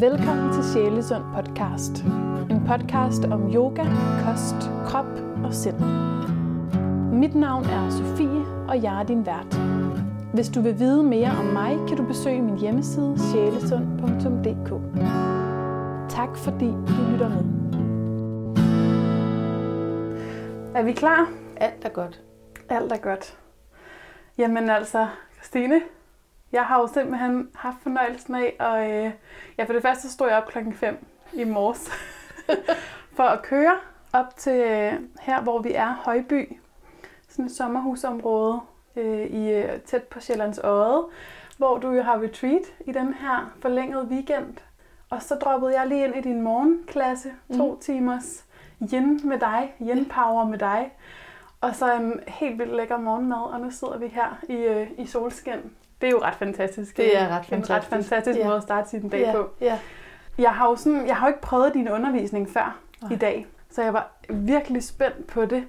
Velkommen til Sjælesund podcast. En podcast om yoga, kost, krop og sind. Mit navn er Sofie, og jeg er din vært. Hvis du vil vide mere om mig, kan du besøge min hjemmeside sjælesund.dk. Tak fordi du lytter med. Er vi klar? Alt er godt. Alt er godt. Jamen altså, Christine, jeg har jo simpelthen haft fornøjelsen af, og øh, ja, for det første stod jeg op klokken 5 i morges for at køre op til øh, her, hvor vi er, Højby, sådan et sommerhusområde øh, i, øh, tæt på Sjællands Odde, hvor du jo har retreat i den her forlængede weekend. Og så droppede jeg lige ind i din morgenklasse, to mm. timers yin med dig, yin power med dig. Og så en helt vildt lækker morgenmad, og nu sidder vi her i, øh, i solskin. Det er jo ret fantastisk. Det er ret en fantastisk. ret fantastisk Ja. måde at starte sin dag ja, på. Ja. Jeg har jo sådan, jeg har jo ikke prøvet din undervisning før Nej. i dag, så jeg var virkelig spændt på det,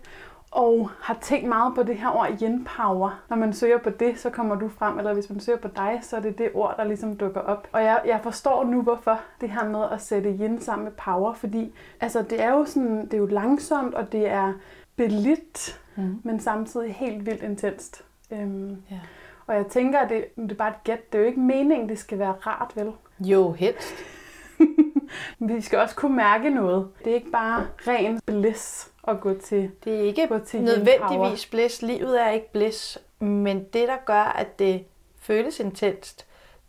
og har tænkt meget på det her ord yin power. Når man søger på det, så kommer du frem, eller hvis man søger på dig, så er det det ord, der ligesom dukker op. Og jeg, jeg forstår nu, hvorfor det her med at sætte yin sammen med power, fordi altså, det er jo sådan, det er jo langsomt, og det er belidt, Mm. men samtidig helt vildt intenst. Øhm, ja. Og jeg tænker, at det, det er bare et gæt. Det er jo ikke meningen, det skal være rart, vel? Jo, helst. Vi skal også kunne mærke noget. Det er ikke bare ren bliss at gå til. Det er ikke Gå til nødvendigvis blæs. Livet er ikke blæs. Men det, der gør, at det føles intenst,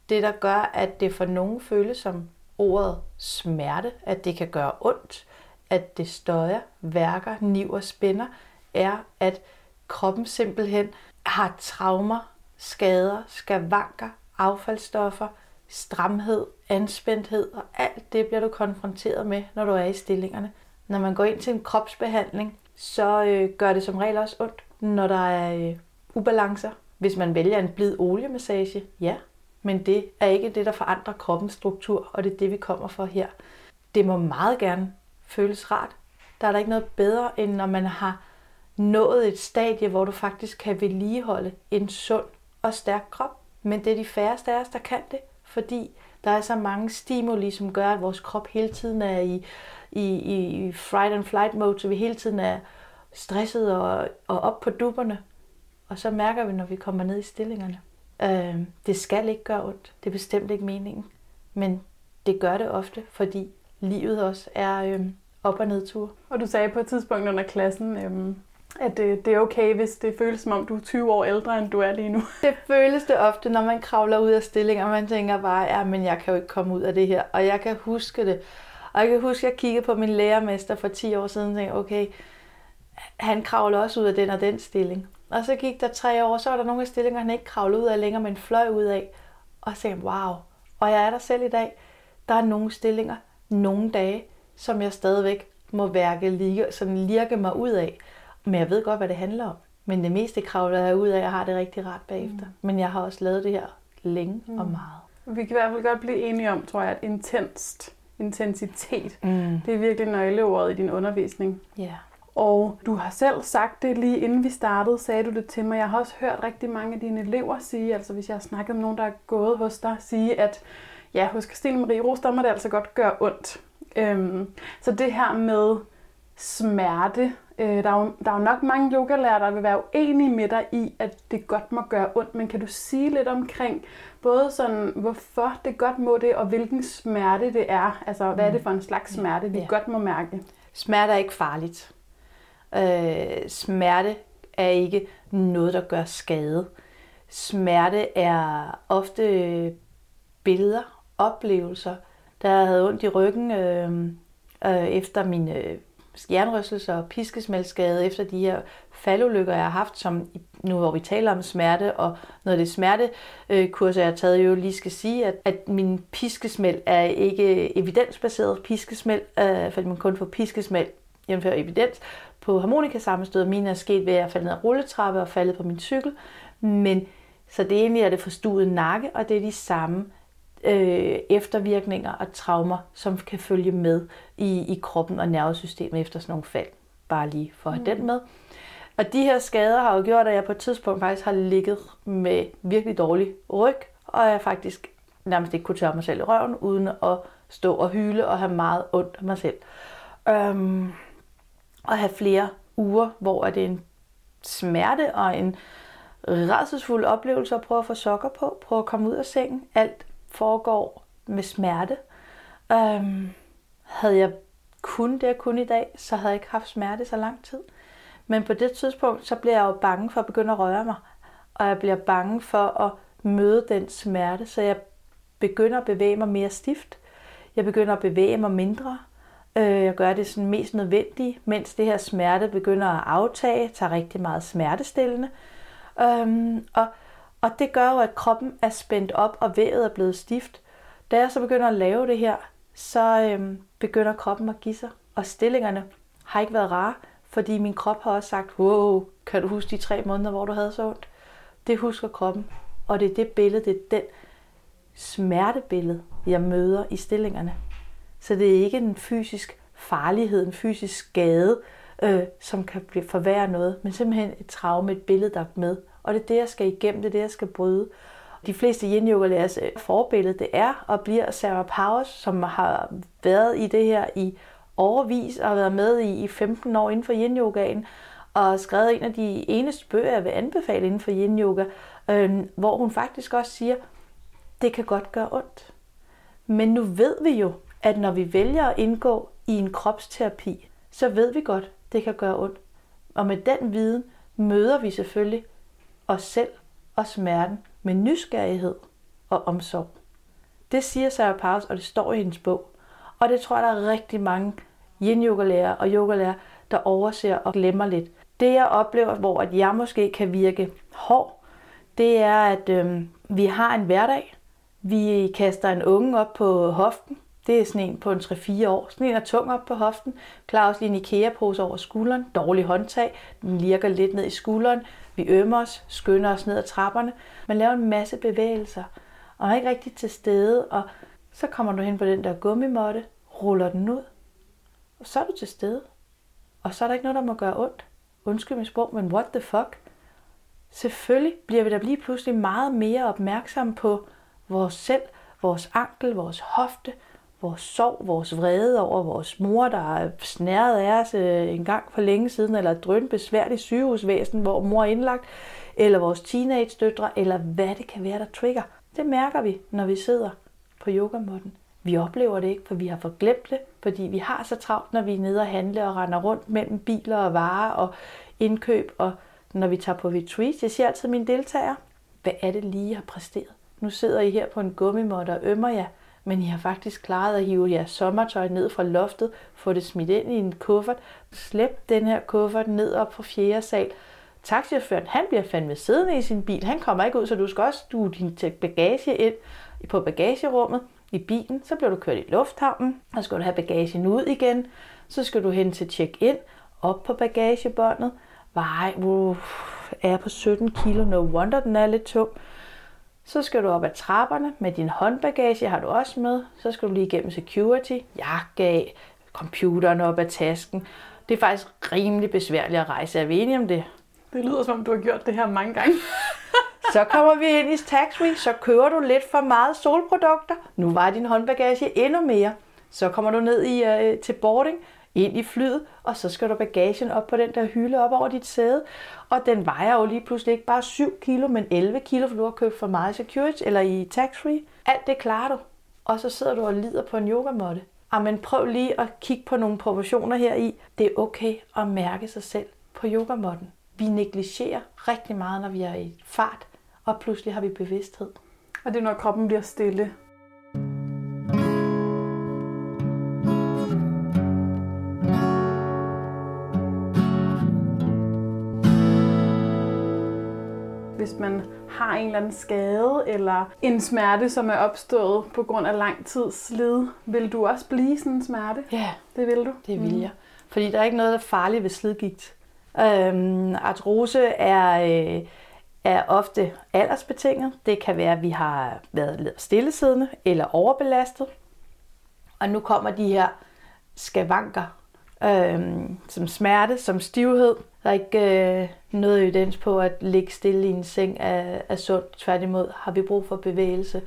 det, der gør, at det for nogen føles som ordet smerte, at det kan gøre ondt, at det støjer, værker, niver, spænder, er, at kroppen simpelthen har traumer, skader, skavanker, affaldsstoffer, stramhed, anspændthed, og alt det bliver du konfronteret med, når du er i stillingerne. Når man går ind til en kropsbehandling, så øh, gør det som regel også ondt, når der er øh, ubalancer. Hvis man vælger en blid oliemassage, ja, men det er ikke det, der forandrer kroppens struktur, og det er det, vi kommer for her. Det må meget gerne føles rart. Der er der ikke noget bedre, end når man har nået et stadie, hvor du faktisk kan vedligeholde en sund og stærk krop. Men det er de færreste af os, der kan det, fordi der er så mange stimuli, som gør, at vores krop hele tiden er i, i, i fright and flight mode, så vi hele tiden er stresset og, og op på dupperne. Og så mærker vi, når vi kommer ned i stillingerne. Øh, det skal ikke gøre ondt. Det er bestemt ikke meningen. Men det gør det ofte, fordi livet også er øh, op- og nedtur. Og du sagde på et tidspunkt under klassen, øh, at det, det er okay, hvis det føles som om, du er 20 år ældre, end du er lige nu. Det føles det ofte, når man kravler ud af stillinger, og man tænker bare, ja, men jeg kan jo ikke komme ud af det her. Og jeg kan huske det. Og jeg kan huske, at jeg kiggede på min lærermester for 10 år siden og tænkte, okay, han kravler også ud af den og den stilling. Og så gik der tre år, så var der nogle af stillinger, han ikke kravlede ud af længere, men fløj ud af. Og så tænkte wow. Og jeg er der selv i dag. Der er nogle stillinger, nogle dage, som jeg stadigvæk må værke, lige, sådan lirke mig ud af. Men jeg ved godt, hvad det handler om. Men det meste kravler jeg ud af, og har det rigtig rart bagefter. Mm. Men jeg har også lavet det her længe mm. og meget. Vi kan i hvert fald godt blive enige om, tror jeg, at intenst, intensitet, Mm. det er virkelig nøgleordet i din undervisning. Ja. Og du har selv sagt det lige inden vi startede, sagde du det til mig. Jeg har også hørt rigtig mange af dine elever sige, altså hvis jeg har snakket med nogen, der er gået hos dig, sige, at ja, hos Christine Marie Ros, der må det altså godt gøre ondt. Øhm, så det her med smerte, øh, der, er jo, der er jo nok mange yogalærere, der vil være uenige med dig i, at det godt må gøre ondt. Men kan du sige lidt omkring, både sådan, hvorfor det godt må det, og hvilken smerte det er? Altså, hvad er det for en slags smerte, vi Ja. godt må mærke? Smerte er ikke farligt. Øh, smerte er ikke noget, der gør skade. Smerte er ofte billeder, oplevelser. Da jeg havde ondt i ryggen øh, øh, efter min øh, jernrystelse og piskesmældsskade, efter de her faldulykker, jeg har haft, som nu hvor vi taler om smerte, og noget af det smertekurser, jeg har taget, jo lige skal sige, at, at min piskesmæld er ikke evidensbaseret piskesmæld, øh, fordi man kun får piskesmæld jævnfør evidens på harmonikasammenstød. Mine er sket ved at jeg falde ned ad rulletrappe og faldet på min cykel. Men så det egentlig er det forstuet nakke, og det er de samme øh, eftervirkninger og traumer, som kan følge med i, i kroppen og nervesystemet efter sådan nogle fald. Bare lige for at have den med. Og de her skader har jo gjort, at jeg på et tidspunkt faktisk har ligget med virkelig dårlig ryg, og jeg faktisk nærmest ikke kunne tørre mig selv i røven, uden at stå og hyle og have meget ondt af mig selv. Øhm, og have flere uger, hvor det er en smerte og en redselsfuld oplevelse at prøve at få sokker på, prøve at komme ud af sengen. Alt foregår med smerte. Øhm, havde jeg kun det, jeg kunne i dag, så havde jeg ikke haft smerte så lang tid. Men på det tidspunkt, så bliver jeg jo bange for at begynde at røre mig. Og jeg bliver bange for at møde den smerte, så jeg begynder at bevæge mig mere stift. Jeg begynder at bevæge mig mindre. Øh, jeg gør det sådan mest nødvendigt, mens det her smerte begynder at aftage, tager rigtig meget smertestillende. Øhm, og, og det gør jo, at kroppen er spændt op, og vævet er blevet stift. Da jeg så begynder at lave det her, så øhm, begynder kroppen at give sig. Og stillingerne har ikke været rare, fordi min krop har også sagt, wow, kan du huske de tre måneder, hvor du havde så ondt? Det husker kroppen. Og det er det billede, det er den smertebillede, jeg møder i stillingerne. Så det er ikke en fysisk farlighed, en fysisk skade, øh, som kan blive forværre noget, men simpelthen et traume, et billede, der er med. Og det er det, jeg skal igennem, det er det, jeg skal bryde. De fleste yin yoga øh, forbillede, det er og bliver Sarah Powers, som har været i det her i overvis og har været med i, i 15 år inden for yin yogaen og skrevet en af de eneste bøger, jeg vil anbefale inden for yin yoga, øh, hvor hun faktisk også siger, det kan godt gøre ondt. Men nu ved vi jo, at når vi vælger at indgå i en kropsterapi, så ved vi godt, det kan gøre ondt. Og med den viden møder vi selvfølgelig os selv og smerten med nysgerrighed og omsorg. Det siger Sarah Paus, og det står i hendes bog. Og det tror jeg, der er rigtig mange yin yoga og yoga der overser og glemmer lidt. Det jeg oplever, hvor at jeg måske kan virke hård, det er, at øh, vi har en hverdag. Vi kaster en unge op på hoften. Det er sådan en på en 3-4 år. Sådan en er tung op på hoften. Klarer også lige en IKEA-pose over skulderen. Dårlig håndtag. Den lirker lidt ned i skulderen. Vi ømmer os, skynder os ned ad trapperne. Man laver en masse bevægelser. Og er ikke rigtig til stede. Og så kommer du hen på den der gummimotte, ruller den ud. Og så er du til stede. Og så er der ikke noget, der må gøre ondt. Undskyld min sprog, men what the fuck? Selvfølgelig bliver vi da lige pludselig meget mere opmærksomme på vores selv, vores ankel, vores hofte, vores sorg, vores vrede over vores mor, der er snæret af os øh, en gang for længe siden, eller et besværligt sygehusvæsen, hvor mor er indlagt, eller vores teenage-døtre, eller hvad det kan være, der trigger. Det mærker vi, når vi sidder på yogamotten. Vi oplever det ikke, for vi har forglemt det, fordi vi har så travlt, når vi er nede og handle og render rundt mellem biler og varer og indkøb, og når vi tager på retreat. Jeg siger altid mine deltagere, hvad er det lige, jeg har præsteret? Nu sidder I her på en gummimåtte og ømmer jer, men I har faktisk klaret at hive jeres sommertøj ned fra loftet, få det smidt ind i en kuffert, slæb den her kuffert ned op på fjerde sal. Taxichaufføren, han bliver fandme siddende i sin bil. Han kommer ikke ud, så du skal også du din bagage ind på bagagerummet i bilen. Så bliver du kørt i lufthavnen, så skal du have bagagen ud igen. Så skal du hen til check-in, op på bagagebåndet. Vej, uh, er på 17 kilo, no wonder den er lidt tung. Så skal du op ad trapperne med din håndbagage, har du også med. Så skal du lige igennem security, jakke af, computeren op ad tasken. Det er faktisk rimelig besværligt at rejse. Er vi enige om det? Det lyder som om, du har gjort det her mange gange. så kommer vi ind i tax så kører du lidt for meget solprodukter. Nu var din håndbagage endnu mere. Så kommer du ned i, uh, til boarding, ind i flyet, og så skal du bagagen op på den der hylde op over dit sæde. Og den vejer jo lige pludselig ikke bare 7 kilo, men 11 kilo, for du har købt for meget security eller i tax-free. Alt det klarer du. Og så sidder du og lider på en yogamåtte. Ah, men prøv lige at kigge på nogle proportioner her i. Det er okay at mærke sig selv på yogamåtten. Vi negligerer rigtig meget, når vi er i fart, og pludselig har vi bevidsthed. Og det er, når kroppen bliver stille. Hvis man har en eller anden skade eller en smerte, som er opstået på grund af lang tids slid, vil du også blive sådan en smerte? Ja, det vil du. Det vil mm. jeg. Fordi der er ikke noget, der er farligt ved slidgigt. Øhm, artrose er, øh, er ofte aldersbetinget. Det kan være, at vi har været stillesiddende eller overbelastet. Og nu kommer de her skavanker, øhm, som smerte, som stivhed. Der er ikke øh, noget evidens på at ligge stille i en seng er, er sundt. Tværtimod har vi brug for bevægelse.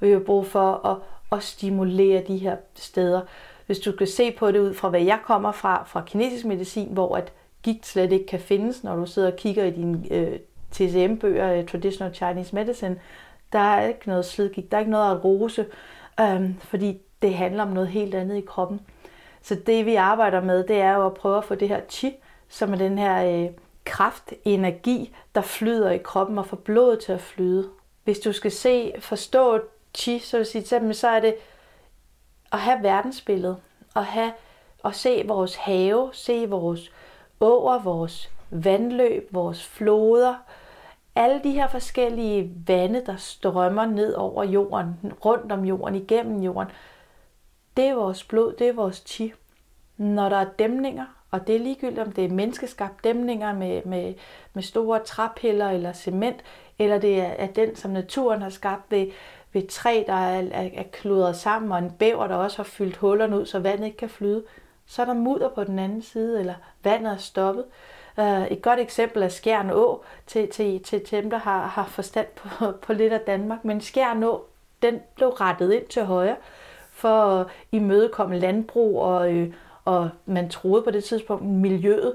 Og vi har brug for at at stimulere de her steder. Hvis du skal se på det ud fra, hvad jeg kommer fra, fra kinesisk medicin, hvor at gigt slet ikke kan findes, når du sidder og kigger i dine øh, TCM-bøger, øh, Traditional Chinese Medicine, der er ikke noget slidgigt, der er ikke noget at rose, øh, fordi det handler om noget helt andet i kroppen. Så det vi arbejder med, det er jo at prøve at få det her chi, som er den her øh, kraft, energi, der flyder i kroppen og får blodet til at flyde. Hvis du skal se, forstå chi, så vil sige, så er det at have verdensbilledet, at have at se vores have, se vores åer, vores vandløb, vores floder, alle de her forskellige vande, der strømmer ned over jorden, rundt om jorden, igennem jorden, det er vores blod, det er vores chi. Når der er dæmninger, og det er ligegyldigt, om det er menneskeskabt dæmninger med, med, med store træpiller eller cement, eller det er, er den, som naturen har skabt ved, ved træ, der er, er, er kludret sammen, og en bæver, der også har fyldt hullerne ud, så vandet ikke kan flyde, så er der mudder på den anden side, eller vandet er stoppet. Øh, et godt eksempel er Skjern Å, til, til, til dem, der har, har forstand på, på lidt af Danmark. Men Skjern Å, den blev rettet ind til højre for at imødekomme landbrug, og, øh, og man troede på det tidspunkt miljøet.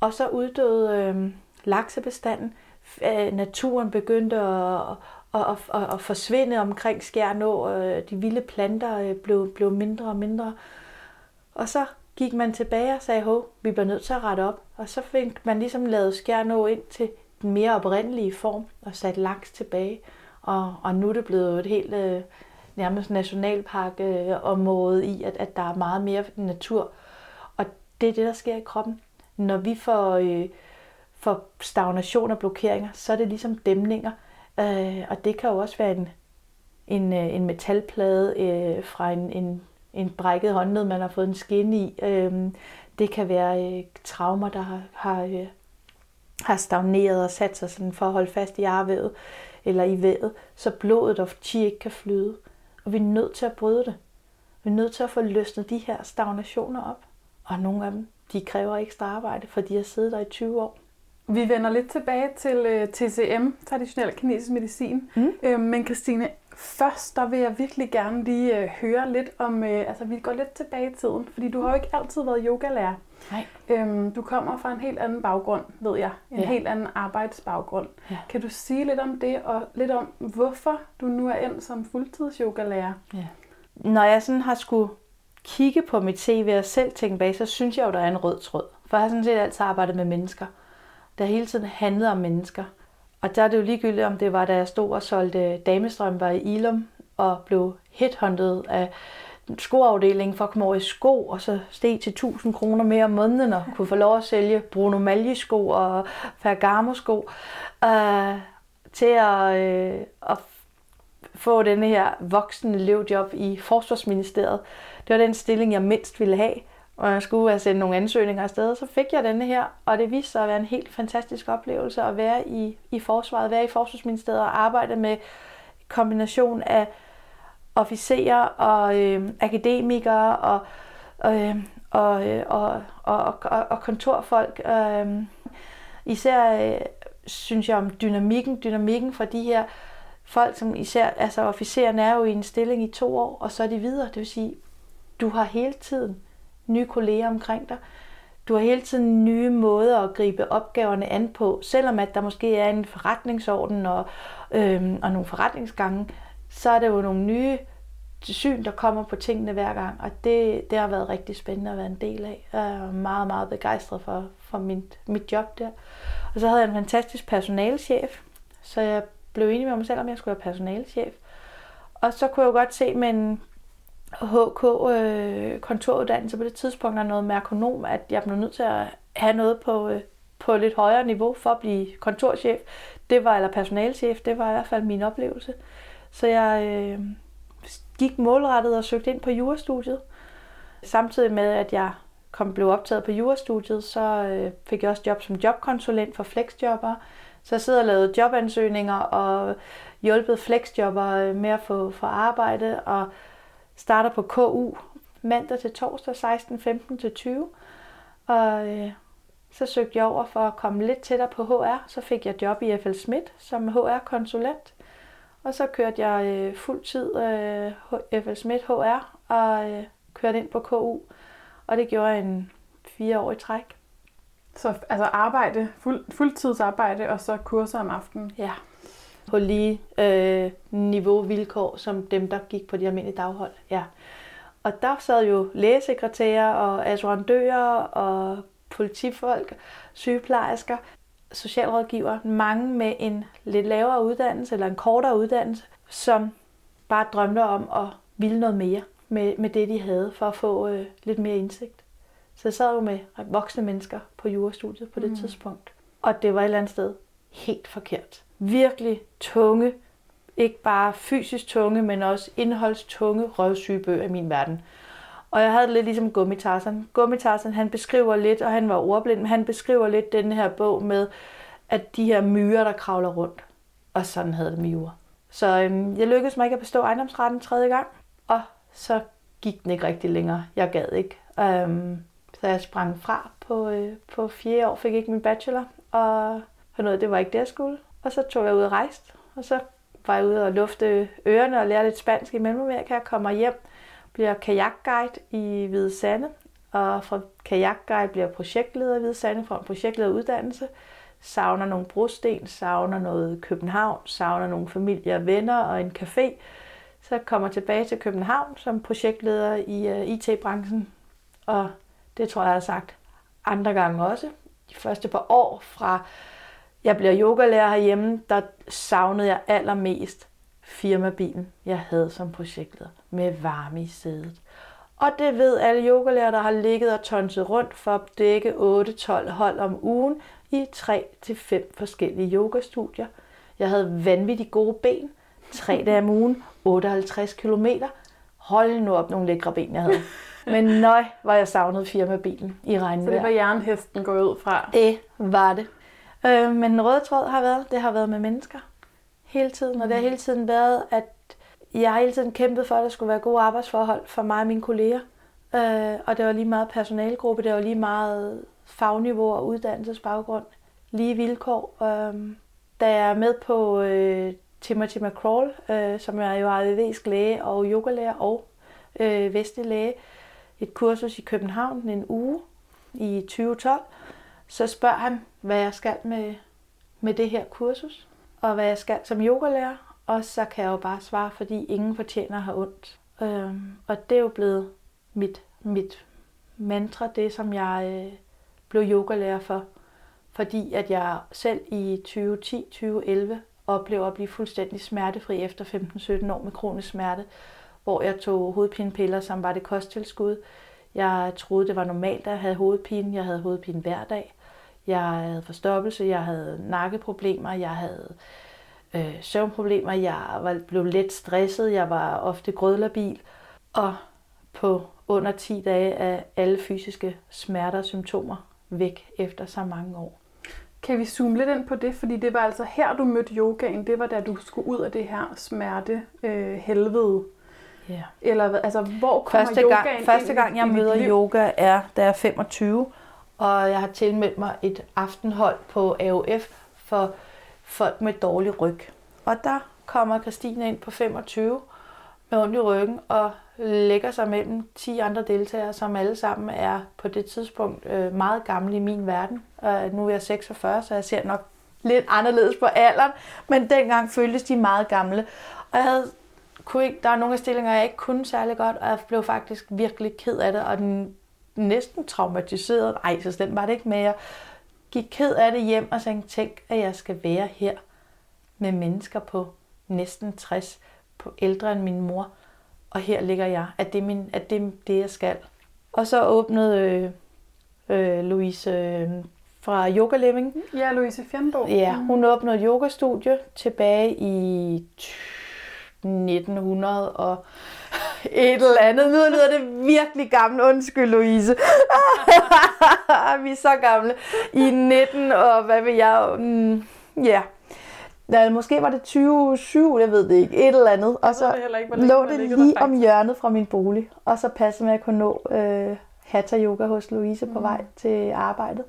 Og så uddøde øh, laksebestanden. Øh, naturen begyndte at, at, at, at, at forsvinde omkring Skjernå. Øh, de vilde planter øh, blev, blev mindre og mindre. Og så gik man tilbage og sagde, at vi bliver nødt til at rette op. Og så fik man ligesom lavet Skjernå ind til den mere oprindelige form og sat laks tilbage. Og, og nu er det blevet et helt øh, nærmest nationalparkområde i, at, at der er meget mere natur. Det er det, der sker i kroppen. Når vi får, øh, får stagnation og blokeringer, så er det ligesom dæmninger. Øh, og det kan jo også være en, en, øh, en metalplade øh, fra en, en en brækket håndled, man har fået en skin i. Øh, det kan være øh, traumer, der har, har, øh, har stagneret og sat sig sådan for at holde fast i arvævet eller i vævet, så blodet og chi ikke kan flyde. Og vi er nødt til at bryde det. Vi er nødt til at få løsnet de her stagnationer op. Og nogle af dem, de kræver ekstra arbejde, for de har siddet der i 20 år. Vi vender lidt tilbage til uh, TCM, traditionel kinesisk medicin. Mm. Uh, men Christine, først der vil jeg virkelig gerne lige uh, høre lidt om, altså vi går lidt tilbage i tiden, fordi du har jo ikke altid været yogalærer. Nej. Um, du kommer fra en helt anden baggrund, ved jeg. En ja. helt anden arbejdsbaggrund. Ja. Kan du sige lidt om det, og lidt om, hvorfor du nu er endt som fuldtids yogalærer? Ja. Når jeg sådan har skulle kigge på mit CV og selv tænke bag, så synes jeg jo, der er en rød tråd. For jeg har sådan set altid arbejdet med mennesker der hele tiden handlede om mennesker. Og der er det jo ligegyldigt, om det var, da jeg stod og solgte damestrømper i Ilum, og blev headhunted af skoafdelingen for at komme over i sko, og så steg til 1000 kroner mere om måneden, og kunne få lov at sælge Bruno Malje sko og Ferragamo sko, øh, til at, øh, at få denne her voksne elevjob i Forsvarsministeriet. Det var den stilling, jeg mindst ville have og jeg skulle have sendt nogle ansøgninger afsted, så fik jeg denne her, og det viste sig at være en helt fantastisk oplevelse at være i, i forsvaret, være i forsvarsministeriet og arbejde med kombination af officerer og øh, akademikere og, øh, og, øh, og, og, og, og kontorfolk. Øh, især øh, synes jeg om dynamikken, dynamikken fra de her folk, som især, altså officererne er jo i en stilling i to år, og så er de videre. Det vil sige, du har hele tiden nye kolleger omkring dig. Du har hele tiden nye måder at gribe opgaverne an på, selvom at der måske er en forretningsorden og, øhm, og nogle forretningsgange, så er det jo nogle nye syn, der kommer på tingene hver gang, og det, det har været rigtig spændende at være en del af. Jeg er meget, meget begejstret for, for mit, mit job der. Og så havde jeg en fantastisk personalchef, så jeg blev enig med mig selv, om jeg skulle være personalchef. Og så kunne jeg jo godt se med en HK øh, kontoruddannelse på det tidspunkt, og noget merkonom, at jeg blev nødt til at have noget på, øh, på lidt højere niveau for at blive kontorchef. Det var, eller personalchef, det var i hvert fald min oplevelse. Så jeg øh, gik målrettet og søgte ind på jurastudiet. Samtidig med, at jeg kom, blev optaget på jurastudiet, så øh, fik jeg også job som jobkonsulent for flexjobber. Så jeg sidder og lavede jobansøgninger og hjulpet flexjobber øh, med at få, få arbejde, og starter på KU mandag til torsdag 16.15 til 20. Og øh, så søgte jeg over for at komme lidt tættere på HR. Så fik jeg job i FL Schmidt som HR-konsulent. Og så kørte jeg øh, fuld tid øh, FL Schmidt HR og øh, kørte ind på KU. Og det gjorde jeg en fire år i træk. Så altså arbejde, fuld, fuldtidsarbejde og så kurser om aftenen? Ja. På lige øh, niveau vilkår som dem, der gik på de almindelige daghold. Ja. Og der sad jo lægesekretærer og assurandører og politifolk, sygeplejersker, socialrådgiver, mange med en lidt lavere uddannelse eller en kortere uddannelse, som bare drømte om at ville noget mere med, med det, de havde, for at få øh, lidt mere indsigt. Så jeg sad jo med voksne mennesker på jurastudiet på det mm. tidspunkt. Og det var et eller andet sted helt forkert. Virkelig tunge, ikke bare fysisk tunge, men også indholdstunge røvsygebøger i min verden. Og jeg havde det lidt ligesom Gummitarsen. Gummitarsen, han beskriver lidt, og han var ordblind, men han beskriver lidt den her bog med, at de her myrer, der kravler rundt. Og sådan havde det med jura. Så øhm, jeg lykkedes mig ikke at bestå ejendomsretten tredje gang, og så gik den ikke rigtig længere. Jeg gad ikke. Øhm, så jeg sprang fra på, øh, på fjerde år, fik ikke min bachelor, og for noget, det var ikke det, jeg skulle. Og så tog jeg ud og rejste, og så var jeg ude og lufte ørerne og lære lidt spansk i Mellemamerika. Jeg kommer hjem, bliver kajakguide i Hvide Sande, og fra kajakguide bliver projektleder i Hvide Sande, fra en projektlederuddannelse. Savner nogle brosten, savner noget København, savner nogle familier og venner og en café. Så kommer tilbage til København som projektleder i øh, uh, IT-branchen, og det tror jeg, jeg har sagt andre gange også. De første par år fra jeg bliver yogalærer herhjemme, der savnede jeg allermest firmabilen, jeg havde som projektleder, med varme i sædet. Og det ved alle yogalærer, der har ligget og tonset rundt for at dække 8-12 hold om ugen i 3-5 forskellige yogastudier. Jeg havde vanvittigt gode ben, 3 dage om ugen, 58 km. Hold nu op nogle lækre ben, jeg havde. Men nøj, var jeg savnet firmabilen i regnvejr. Så det var jernhesten gået ud fra? Det var det. Øh, men den røde tråd har været, det har været med mennesker hele tiden. Og det har hele tiden været, at jeg har hele tiden kæmpet for, at der skulle være gode arbejdsforhold for mig og mine kolleger. Øh, og det var lige meget personalgruppe, det var lige meget fagniveau og uddannelsesbaggrund. Lige vilkår. Øh, da jeg er med på øh, Timothy McCrawl, øh, som er jo ayurvedisk læge og yogalærer og øh, vestlig læge, et kursus i København en uge i 2012, så spørger han, hvad jeg skal med, med det her kursus, og hvad jeg skal som yogalærer, og så kan jeg jo bare svare, fordi ingen fortjener at have ondt. Øhm, og det er jo blevet mit, mit mantra, det som jeg øh, blev yogalærer for. Fordi at jeg selv i 2010-2011 oplever at blive fuldstændig smertefri efter 15-17 år med kronisk smerte, hvor jeg tog hovedpinepiller, som var det kosttilskud. Jeg troede, det var normalt at have hovedpine. Jeg havde hovedpine hver dag. Jeg havde forstoppelse, jeg havde nakkeproblemer, jeg havde øh, søvnproblemer, jeg var, blev let stresset, jeg var ofte grødlerbil. Og på under 10 dage er alle fysiske smerter og symptomer væk efter så mange år. Kan vi zoome lidt ind på det? Fordi det var altså her, du mødte yogaen. Det var da du skulle ud af det her smerte øh, helvede. Ja. Eller altså, hvor kommer første yogaen gang, Første gang, jeg møder yoga, er, da jeg er 25 og jeg har tilmeldt mig et aftenhold på AOF for folk med dårlig ryg. Og der kommer Christine ind på 25 med ondt i ryggen og lægger sig mellem 10 andre deltagere, som alle sammen er på det tidspunkt øh, meget gamle i min verden. Og nu er jeg 46, så jeg ser nok lidt anderledes på alderen, men dengang føltes de meget gamle. Og jeg havde, kunne ikke, der er nogle af stillinger, jeg ikke kunne særlig godt, og jeg blev faktisk virkelig ked af det, og den næsten traumatiseret. Ej, så slemt var det ikke mere. Jeg gik ked af det hjem og tænkte, tænk, at jeg skal være her med mennesker på næsten 60, på ældre end min mor. Og her ligger jeg. At det er, min, at det, det, jeg skal. Og så åbnede øh, øh, Louise øh, fra Yoga Living. Ja, Louise Fjernbo. Ja, hun åbnede et yogastudie tilbage i 1900 og et eller andet. Nu lyder det virkelig gammelt. Undskyld, Louise. vi er så gamle. I 19 og hvad vil jeg... Mm, ja. Ja, måske var det 27, jeg ved det ikke, et eller andet. Og så ikke, lå det lige om hjørnet fra min bolig. Og så passede med at kunne nå øh, Hatha Yoga hos Louise på mm. vej til arbejdet.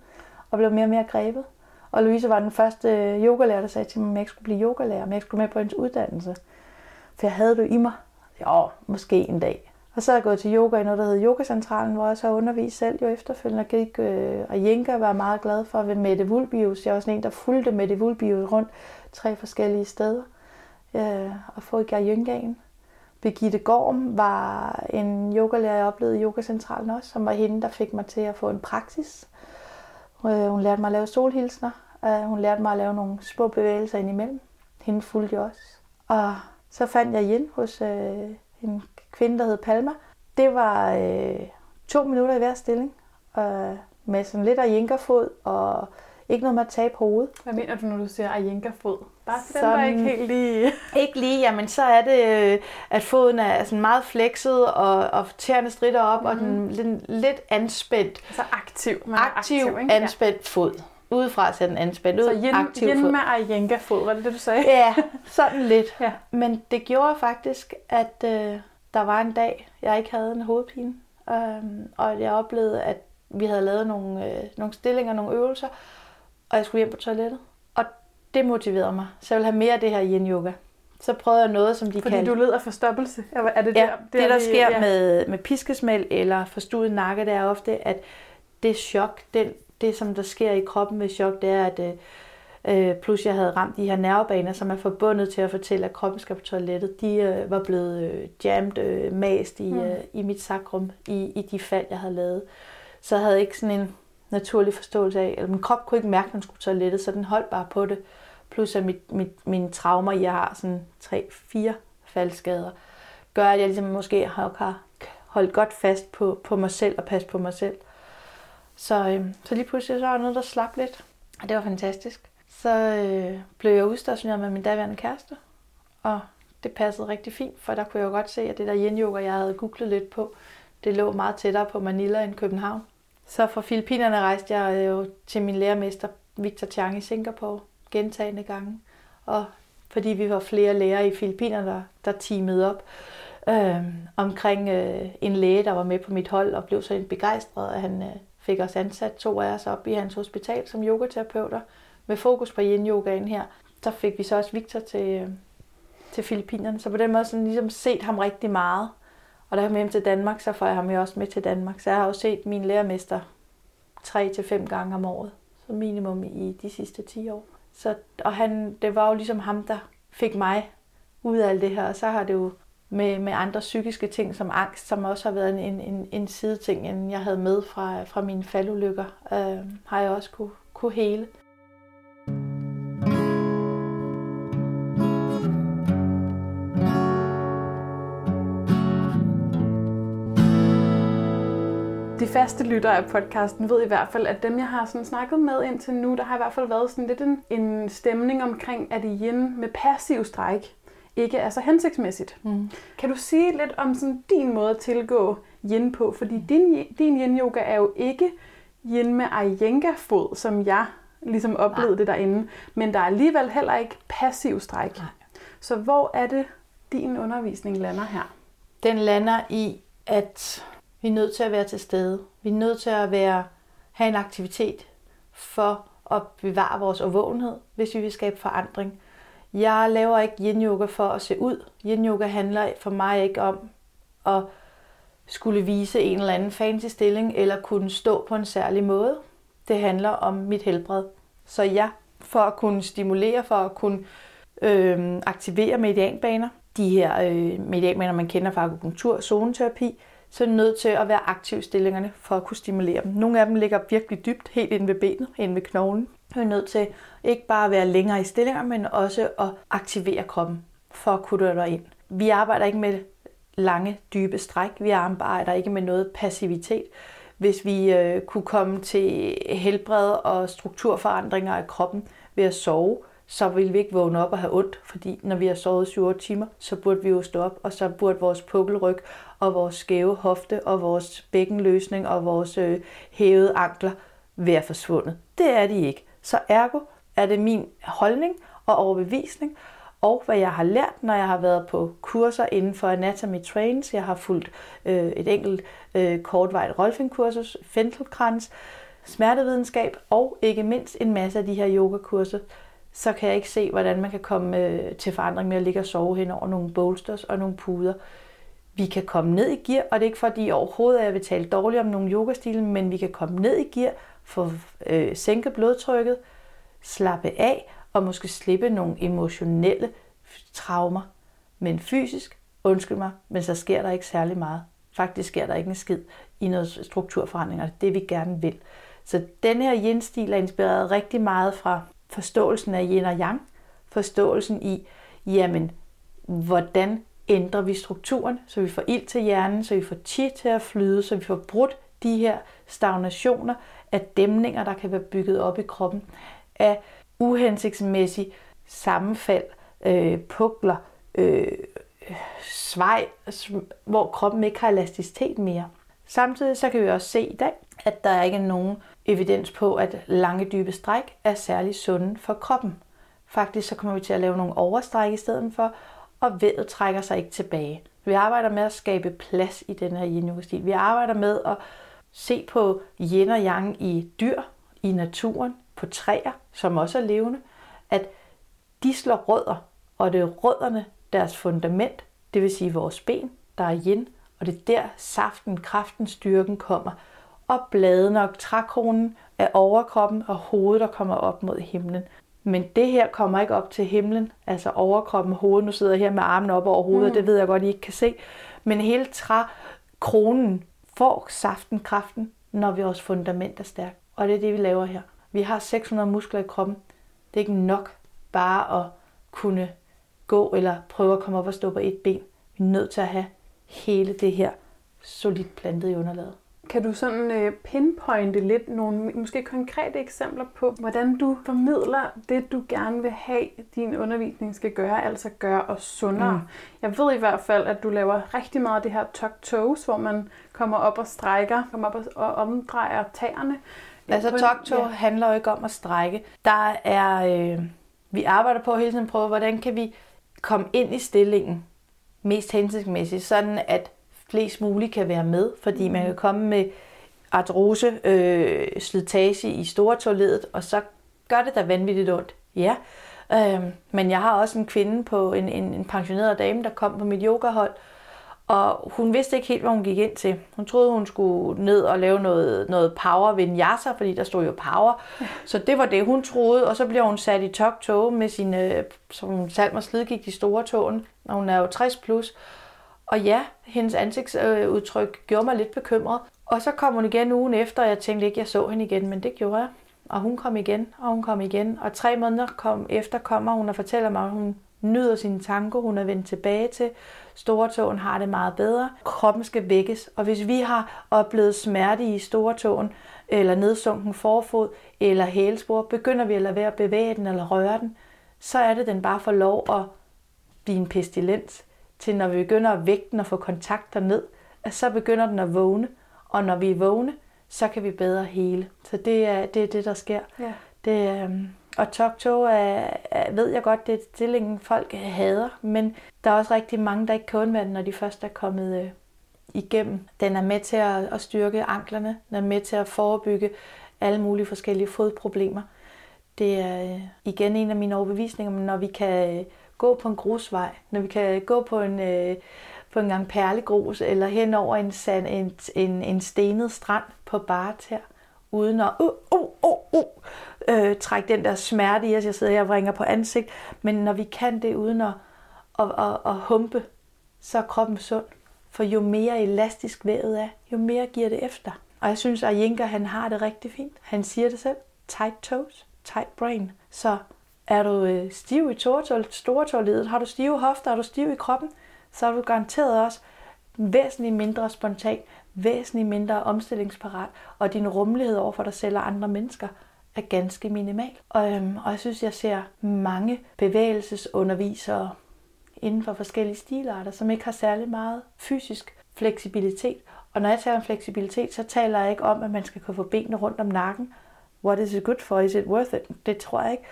Og blev mere og mere grebet. Og Louise var den første øh, yogalærer, der sagde til mig, at jeg ikke skulle blive yogalærer, men jeg skulle med på hendes uddannelse. For jeg havde det i mig. Ja, måske en dag. Og så er jeg gået til yoga i noget, der hedder Yogacentralen, hvor jeg så har undervist selv jo efterfølgende. Gik øh, og Jenka var meget glad for ved Mette Vulbius. Jeg var sådan en, der fulgte Mette Vulbius rundt tre forskellige steder øh, og få i Gajyngaen. Birgitte Gorm var en yogalærer, jeg oplevede i Yogacentralen også, som var hende, der fik mig til at få en praksis. Øh, hun lærte mig at lave solhilsner. Øh, hun lærte mig at lave nogle små bevægelser indimellem. Hende fulgte jeg også. Og så fandt jeg igen hos øh, en kvinde, der hed Palma. Det var øh, to minutter i hver stilling, øh, med sådan lidt ajenkerfod og ikke noget med at tabe hovedet. Hvad mener du, når du siger ajenkerfod? Bare til dem, der ikke helt lige... Ikke lige, jamen så er det, øh, at foden er sådan meget flekset, og, og tæerne strider op, mm. og den, den lidt anspændt. Så aktiv. Man aktiv, aktiv ikke? anspændt ja. fod. Udefra ser den anspændt ud. Så yin, aktiv yin fod. med ajenka-fod, var det det, du sagde? Ja, sådan lidt. ja. Men det gjorde faktisk, at øh, der var en dag, jeg ikke havde en hovedpine. Øh, og jeg oplevede, at vi havde lavet nogle, øh, nogle stillinger, nogle øvelser, og jeg skulle hjem på toilettet. Og det motiverede mig. Så jeg ville have mere af det her yin yoga. Så prøvede jeg noget, som de Fordi kaldte... du led af forstoppelse? Er det ja, der, det, der, der sker ja. med, med piskesmæld eller forstuet nakke, det er ofte, at det chok, det, det som der sker i kroppen ved chok, det er, at øh, plus jeg havde ramt de her nervebaner, som er forbundet til at fortælle, at kroppen skal på toilettet, de øh, var blevet øh, jammed, øh, mast i, mm. øh, i mit sakrum, i, i de fald, jeg havde lavet. Så jeg havde ikke sådan en naturlig forståelse af, eller min krop kunne ikke mærke, at den skulle toilettet, så den holdt bare på det. Plus at mit, mit, mine traumer, jeg har sådan tre, fire faldskader, gør, at jeg ligesom måske har holdt godt fast på, på mig selv og passe på mig selv. Så, øh, så lige pludselig så var noget, der slap lidt, og det var fantastisk. Så øh, blev jeg udstationeret med min daværende kæreste, og det passede rigtig fint, for der kunne jeg jo godt se, at det der yin yoga, jeg havde googlet lidt på, det lå meget tættere på Manila end København. Så fra Filippinerne rejste jeg øh, jo til min lærermester Victor Chang i Singapore gentagende gange. Og fordi vi var flere lærere i Filippinerne, der, der teamede op øh, omkring øh, en læge, der var med på mit hold og blev så begejstret, at han øh, fik os ansat to af os op i hans hospital som yogaterapeuter med fokus på yin-yogaen her. Så fik vi så også Victor til, øh, til Filippinerne. Så på den måde sådan ligesom set ham rigtig meget. Og da jeg kom hjem til Danmark, så får jeg ham jo også med til Danmark. Så jeg har jo set min lærermester tre til fem gange om året. Så minimum i de sidste 10 år. Så, og han, det var jo ligesom ham, der fik mig ud af alt det her. Og så har det jo med, med andre psykiske ting som angst, som også har været en, en, en sideting, end jeg havde med fra, fra mine faldulykker, øh, har jeg også kunne, kunne hele. de faste lyttere af podcasten ved i hvert fald, at dem, jeg har sådan snakket med indtil nu, der har i hvert fald været sådan lidt en, en stemning omkring, at yin med passiv stræk ikke er så hensigtsmæssigt. Mm. Kan du sige lidt om sådan din måde at tilgå yin på? Fordi din, din yin-yoga er jo ikke yin med Iyengar-fod, som jeg ligesom oplevede Nej. det derinde. Men der er alligevel heller ikke passiv stræk. Nej. Så hvor er det, din undervisning lander her? Den lander i, at vi er nødt til at være til stede. Vi er nødt til at være, have en aktivitet for at bevare vores overvågenhed, hvis vi vil skabe forandring. Jeg laver ikke yin yoga for at se ud. Yin yoga handler for mig ikke om at skulle vise en eller anden fancy stilling eller kunne stå på en særlig måde. Det handler om mit helbred. Så ja, for at kunne stimulere, for at kunne øh, aktivere medianbaner, de her øh, medianbaner, man kender fra akupunktur, zoneterapi, så er du nødt til at være aktiv i stillingerne for at kunne stimulere dem. Nogle af dem ligger virkelig dybt, helt inde ved benet, inde ved knoglen. Du er nødt til ikke bare at være længere i stillinger, men også at aktivere kroppen for at kunne dig ind. Vi arbejder ikke med lange, dybe stræk. Vi arbejder ikke med noget passivitet. Hvis vi øh, kunne komme til helbred og strukturforandringer af kroppen ved at sove, så vil vi ikke vågne op og have ondt, fordi når vi har sovet 7 timer, så burde vi jo stå op, og så burde vores pukkelryg og vores skæve hofte og vores bækkenløsning og vores øh, hævede ankler være forsvundet. Det er de ikke. Så ergo er det min holdning og overbevisning, og hvad jeg har lært, når jeg har været på kurser inden for Anatomy Trains. Jeg har fulgt øh, et enkelt øh, kortvejt Rolfing-kursus, Fentelkrans, smertevidenskab og ikke mindst en masse af de her yogakurser, så kan jeg ikke se, hvordan man kan komme øh, til forandring med at ligge og sove hen over nogle bolsters og nogle puder. Vi kan komme ned i gear, og det er ikke fordi overhovedet, at jeg vil tale dårligt om nogle yogastile, men vi kan komme ned i gear, få øh, sænke blodtrykket, slappe af og måske slippe nogle emotionelle traumer. Men fysisk, undskyld mig, men så sker der ikke særlig meget. Faktisk sker der ikke en skid i noget strukturforandring, og det vi gerne vil. Så den her yin-stil er inspireret rigtig meget fra forståelsen af yin og yang, forståelsen i, jamen, hvordan ændrer vi strukturen, så vi får ild til hjernen, så vi får chi til at flyde, så vi får brudt de her stagnationer af dæmninger, der kan være bygget op i kroppen, af uhensigtsmæssig sammenfald, øh, pukler, øh, svej, hvor kroppen ikke har elasticitet mere. Samtidig så kan vi også se i dag, at der ikke er nogen evidens på, at lange dybe stræk er særlig sunde for kroppen. Faktisk så kommer vi til at lave nogle overstræk i stedet for, og vedet trækker sig ikke tilbage. Vi arbejder med at skabe plads i den her yin. Vi arbejder med at se på yin og yang i dyr, i naturen, på træer, som også er levende, at de slår rødder, og det er rødderne, deres fundament, det vil sige vores ben, der er yin, og det er der saften, kraften, styrken kommer. Og bladene og trækronen er overkroppen og hovedet, der kommer op mod himlen. Men det her kommer ikke op til himlen, altså overkroppen, hovedet. Nu sidder jeg her med armen op over hovedet, mm. det ved jeg godt, I ikke kan se. Men hele trækronen får saften, kraften, når vores fundament er stærkt. Og det er det, vi laver her. Vi har 600 muskler i kroppen. Det er ikke nok bare at kunne gå eller prøve at komme op og stå på et ben. Vi er nødt til at have hele det her solidt plantet i underlaget. Kan du sådan øh, pinpointe lidt nogle måske konkrete eksempler på, hvordan du formidler det, du gerne vil have, din undervisning skal gøre, altså gøre os sundere? Mm. Jeg ved i hvert fald, at du laver rigtig meget af det her tuck toes, hvor man kommer op og strækker, kommer op og omdrejer tæerne. Altså tuck toe ja. handler jo ikke om at strække. Der er, øh, vi arbejder på hele tiden prøve, hvordan kan vi komme ind i stillingen mest hensigtsmæssigt, sådan at flest muligt kan være med, fordi man kan komme med artrose, øh, slitage i store toiletet, og så gør det da vanvittigt ondt. Ja, øh, men jeg har også en kvinde på en, en, en pensioneret dame, der kom på mit yogahold, og hun vidste ikke helt, hvad hun gik ind til. Hun troede, hun skulle ned og lave noget, noget power vinyasa, fordi der stod jo power. Så det var det, hun troede. Og så bliver hun sat i tok tog med sine, som hun salm og slid gik de store tågen. Og hun er jo 60 plus. Og ja, hendes ansigtsudtryk gjorde mig lidt bekymret. Og så kom hun igen ugen efter, og jeg tænkte ikke, jeg så hende igen, men det gjorde jeg. Og hun kom igen, og hun kom igen. Og tre måneder kom efter kommer hun og fortæller mig, at hun nyder sine tanker, hun er vendt tilbage til. Stortåen har det meget bedre. Kroppen skal vækkes, og hvis vi har oplevet smerte i stortåen, eller nedsunken forfod, eller hælespor, begynder vi at lade være at bevæge den eller røre den, så er det, den bare får lov at blive en pestilens, til når vi begynder at vække den og få kontakter ned, at så begynder den at vågne, og når vi er vågne, så kan vi bedre hele. Så det er det, er det der sker. Ja. Det, øhm, og TalkTo er, er, ved jeg godt, det er stillingen, folk hader, men der er også rigtig mange, der ikke kan undvære den, når de først er kommet øh, igennem. Den er med til at, at styrke anklerne, den er med til at forebygge alle mulige forskellige fodproblemer. Det er øh, igen en af mine overbevisninger, men når vi kan øh, gå på en grusvej, når vi kan gå på en, øh, på en gang perlegrus, eller hen over en, sand, en, en, en stenet strand på Barter, uden at uh, uh, uh, uh, øh, trække den der smerte i os, jeg sidder her og vringer på ansigt, men når vi kan det uden at, at, at, at humpe, så er kroppen sund. For jo mere elastisk vævet er, jo mere giver det efter. Og jeg synes, at Jinker, han har det rigtig fint. Han siger det selv. Tight toes, tight brain. Så er du øh, stiv i stortårledet, har du stive hofter, er du stiv i kroppen, så er du garanteret også væsentligt mindre spontan, væsentligt mindre omstillingsparat, og din rummelighed over for dig selv og andre mennesker er ganske minimal. Og, øhm, og jeg synes, jeg ser mange bevægelsesundervisere inden for forskellige stilarter, som ikke har særlig meget fysisk fleksibilitet. Og når jeg taler om fleksibilitet, så taler jeg ikke om, at man skal kunne få benene rundt om nakken. What is it good for? Is it worth it? Det tror jeg ikke.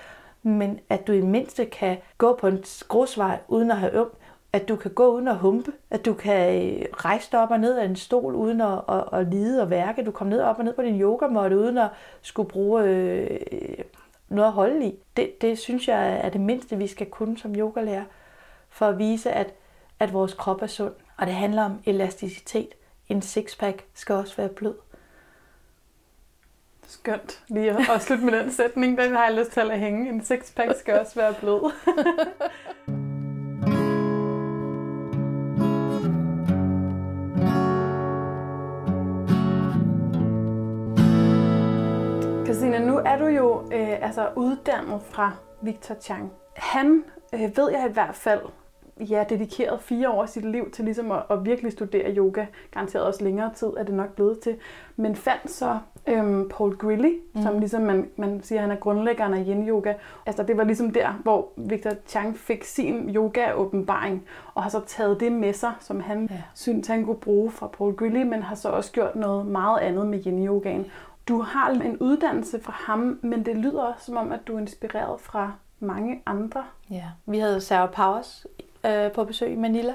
Men at du i mindste kan gå på en grusvej uden at have øm, at du kan gå uden at humpe, at du kan øh, rejse dig op og ned af en stol uden at, at, at lide og værke, du kommer ned op og ned på din yogamåtte uden at skulle bruge øh, noget at holde i. Det, det synes jeg er det mindste, vi skal kunne som yogalærer, for at vise, at, at vores krop er sund. Og det handler om elasticitet. En sixpack skal også være blød. Skønt lige at slutte med den sætning. Den har jeg lyst til at hænge. En sixpack skal også være blød. Christina, nu er du jo øh, altså uddannet fra Victor Chang. Han øh, ved jeg i hvert fald ja, dedikeret fire år af sit liv til ligesom at, at virkelig studere yoga. Garanteret også længere tid er det nok blevet til. Men fandt så øhm, Paul Grilly, mm. som ligesom man, man siger, han er grundlæggeren af yin yoga. Altså det var ligesom der, hvor Victor Chang fik sin yoga-åbenbaring, og har så taget det med sig, som han ja. syntes, han kunne bruge fra Paul Grilly, men har så også gjort noget meget andet med yin yogaen. Du har en uddannelse fra ham, men det lyder også som om, at du er inspireret fra mange andre. Ja, vi havde Sarah Powers øh, på besøg i Manila,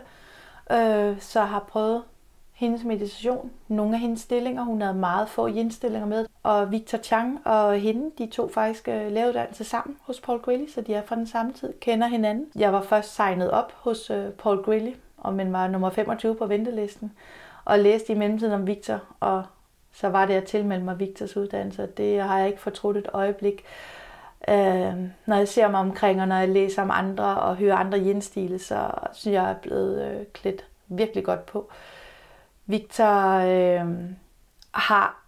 øh, så har prøvet hendes meditation, nogle af hendes stillinger. Hun havde meget få yin-stillinger med. Og Victor Chang og hende, de to faktisk øh, laveuddannelse sammen hos Paul Grilly, så de er fra den samme tid, kender hinanden. Jeg var først signet op hos øh, Paul Grilly, og men var nummer 25 på ventelisten, og læste i mellemtiden om Victor, og så var det at tilmelde mig Victors uddannelse. Det har jeg ikke fortrudt et øjeblik. Øh, når jeg ser mig omkring, og når jeg læser om andre og hører andre jenstile, så synes jeg, jeg er blevet øh, klædt virkelig godt på. Victor øh, har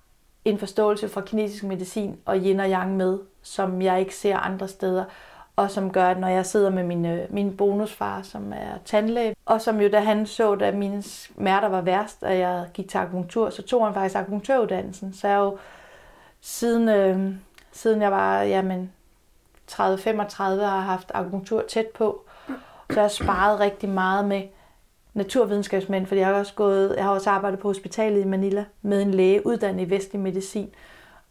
en forståelse for kinesisk medicin og yin og yang med, som jeg ikke ser andre steder og som gør, at når jeg sidder med min, øh, min bonusfar, som er tandlæge, og som jo da han så, da mine smerter var værst, og jeg gik til akupunktur, så tog han faktisk akupunktøruddannelsen. Så jeg jo siden, øh, siden jeg var jamen, 30-35 har haft akupunktur tæt på, så jeg sparet rigtig meget med naturvidenskabsmænd, fordi jeg har også gået, jeg har også arbejdet på hospitalet i Manila med en læge uddannet i vestlig medicin,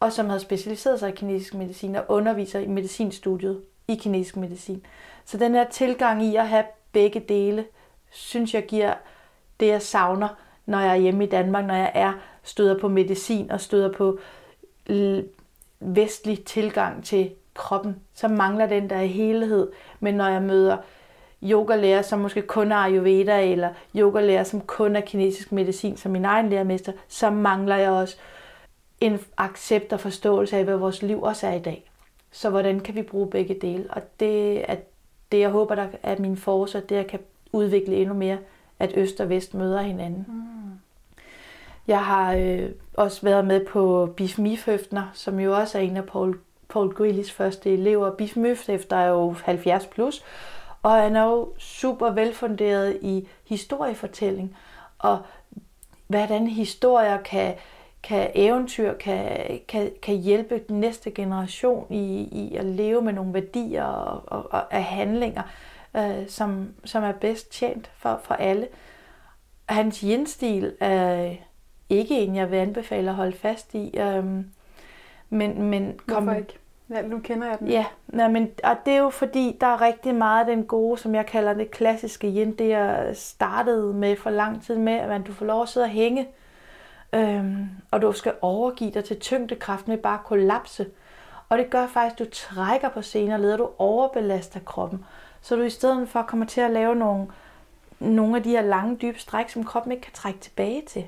og som havde specialiseret sig i kinesisk medicin og underviser i medicinstudiet i kinesisk medicin. Så den her tilgang i at have begge dele, synes jeg giver det, jeg savner, når jeg er hjemme i Danmark, når jeg er støder på medicin og støder på vestlig tilgang til kroppen, så mangler den der helhed. Men når jeg møder yogalærer, som måske kun er Ayurveda, eller yogalærer, som kun er kinesisk medicin, som min egen lærermester, så mangler jeg også en accept og forståelse af, hvad vores liv også er i dag. Så hvordan kan vi bruge begge dele? Og det er det, jeg håber, der er min forsøg, det jeg kan udvikle endnu mere, at øst og vest møder hinanden. Mm. Jeg har øh, også været med på Biff Mifhøftner, som jo også er en af Paul, Paul Greelys første elever. Biff Mifhøfter er jo 70 plus, og han er jo super velfunderet i historiefortælling, og hvordan historier kan, kan eventyr kan, kan, kan hjælpe den næste generation i, i at leve med nogle værdier og, og, og af handlinger, øh, som, som er bedst tjent for, for alle. Hans jenstil er ikke en, jeg vil anbefale at holde fast i. Øh, men, men kom, Hvorfor ikke? Ja, nu kender jeg den. Ja, nej, men, og det er jo fordi, der er rigtig meget af den gode, som jeg kalder det klassiske yin, det jeg startede med for lang tid med, at du får lov at sidde og hænge, øhm, og du skal overgive dig til tyngdekraften med bare at kollapse. Og det gør faktisk, at du trækker på scenen og leder, du overbelaster kroppen, så du i stedet for kommer til at lave nogle, nogle af de her lange, dybe stræk, som kroppen ikke kan trække tilbage til.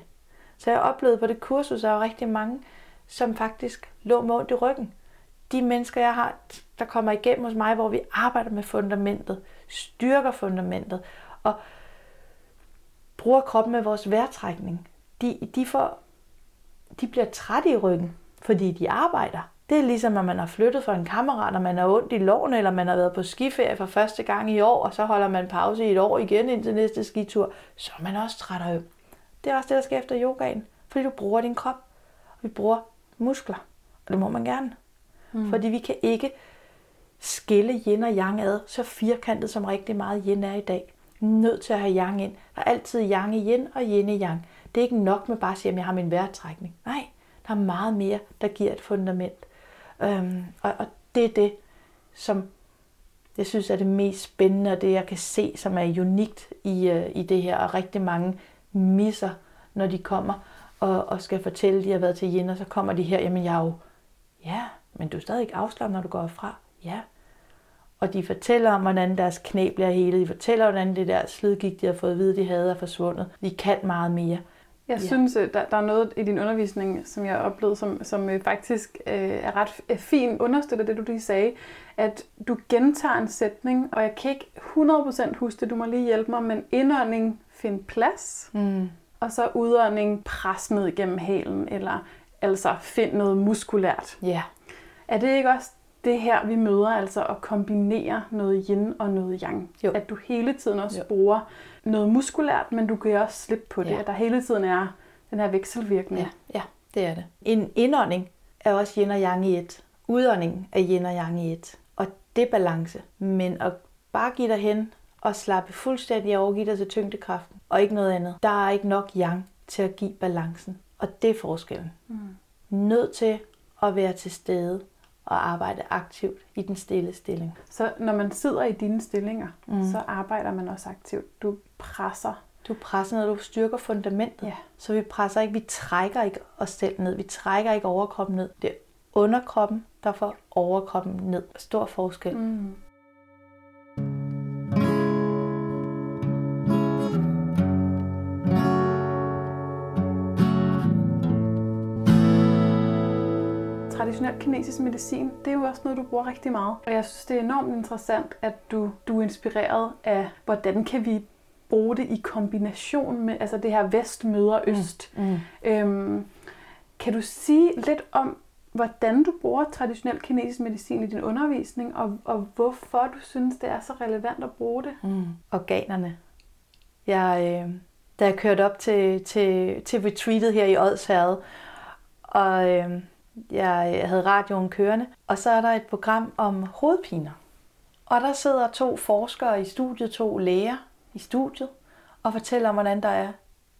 Så jeg oplevede på det kursus, at der var rigtig mange, som faktisk lå med ondt i ryggen de mennesker, jeg har, der kommer igennem hos mig, hvor vi arbejder med fundamentet, styrker fundamentet og bruger kroppen med vores vejrtrækning, de, de, får, de bliver trætte i ryggen, fordi de arbejder. Det er ligesom, at man har flyttet for en kammerat, og man har ondt i lårene, eller man har været på skiferie for første gang i år, og så holder man pause i et år igen indtil næste skitur, så er man også træt og øm. Det er også det, der sker efter yogaen, fordi du bruger din krop, og vi bruger muskler, og det må man gerne. Mm. Fordi vi kan ikke skille yin og yang ad så firkantet som rigtig meget yin er i dag. Nødt til at have yang ind. Der er altid yang i yin og yin i yang. Det er ikke nok med bare at sige, at jeg har min vejrtrækning. Nej, der er meget mere, der giver et fundament. Øhm, og, og det er det, som Det synes er det mest spændende, og det jeg kan se, som er unikt i, øh, i det her, og rigtig mange misser, når de kommer og, og skal fortælle, at de har været til yin, og så kommer de her, jamen jeg er jo, ja, men du er stadig ikke afslappet, når du går fra. Ja. Og de fortæller om, hvordan deres knæ bliver hele. De fortæller, hvordan det der slidgik, de har fået at vide, de havde, er forsvundet. De kan meget mere. Jeg ja. synes, øh, der, der er noget i din undervisning, som jeg har oplevet, som, som øh, faktisk øh, er ret fint understøtter det, du lige sagde, at du gentager en sætning, og jeg kan ikke 100% huske det, du må lige hjælpe mig, men indånding, find plads, mm. og så udånding, pres ned igennem halen, eller altså find noget muskulært. Ja. Yeah. Er det ikke også det her, vi møder, altså at kombinere noget yin og noget yang? Jo. At du hele tiden også jo. bruger noget muskulært, men du kan også slippe på det. Ja. At der hele tiden er den her vekselvirkning. Ja, ja, det er det. En indånding er også yin og yang i et. Udånding er yin og yang i et. Og det er balance. Men at bare give dig hen og slappe fuldstændig og overgive dig til tyngdekraften, og ikke noget andet. Der er ikke nok yang til at give balancen. Og det er forskellen. Mm. Nødt til at være til stede og arbejde aktivt i den stille stilling. Så når man sidder i dine stillinger, mm. så arbejder man også aktivt. Du presser. Du presser, når du styrker fundamentet. Ja. Så vi presser ikke, vi trækker ikke os selv ned. Vi trækker ikke overkroppen ned. Det er underkroppen, der får overkroppen ned. Stor forskel. Mm. Traditionel kinesisk medicin, det er jo også noget, du bruger rigtig meget. Og jeg synes, det er enormt interessant, at du, du er inspireret af, hvordan kan vi bruge det i kombination med altså det her vest møder mm. øst. Mm. Mm. Øhm, kan du sige lidt om, hvordan du bruger traditionel kinesisk medicin i din undervisning, og, og hvorfor du synes, det er så relevant at bruge det? Mm. Organerne. Jeg, øh, da jeg kørte op til, til, til retreatet her i Odsherred, og øh, jeg havde radioen kørende, og så er der et program om hovedpiner. Og der sidder to forskere i studiet, to læger i studiet, og fortæller om, hvordan der er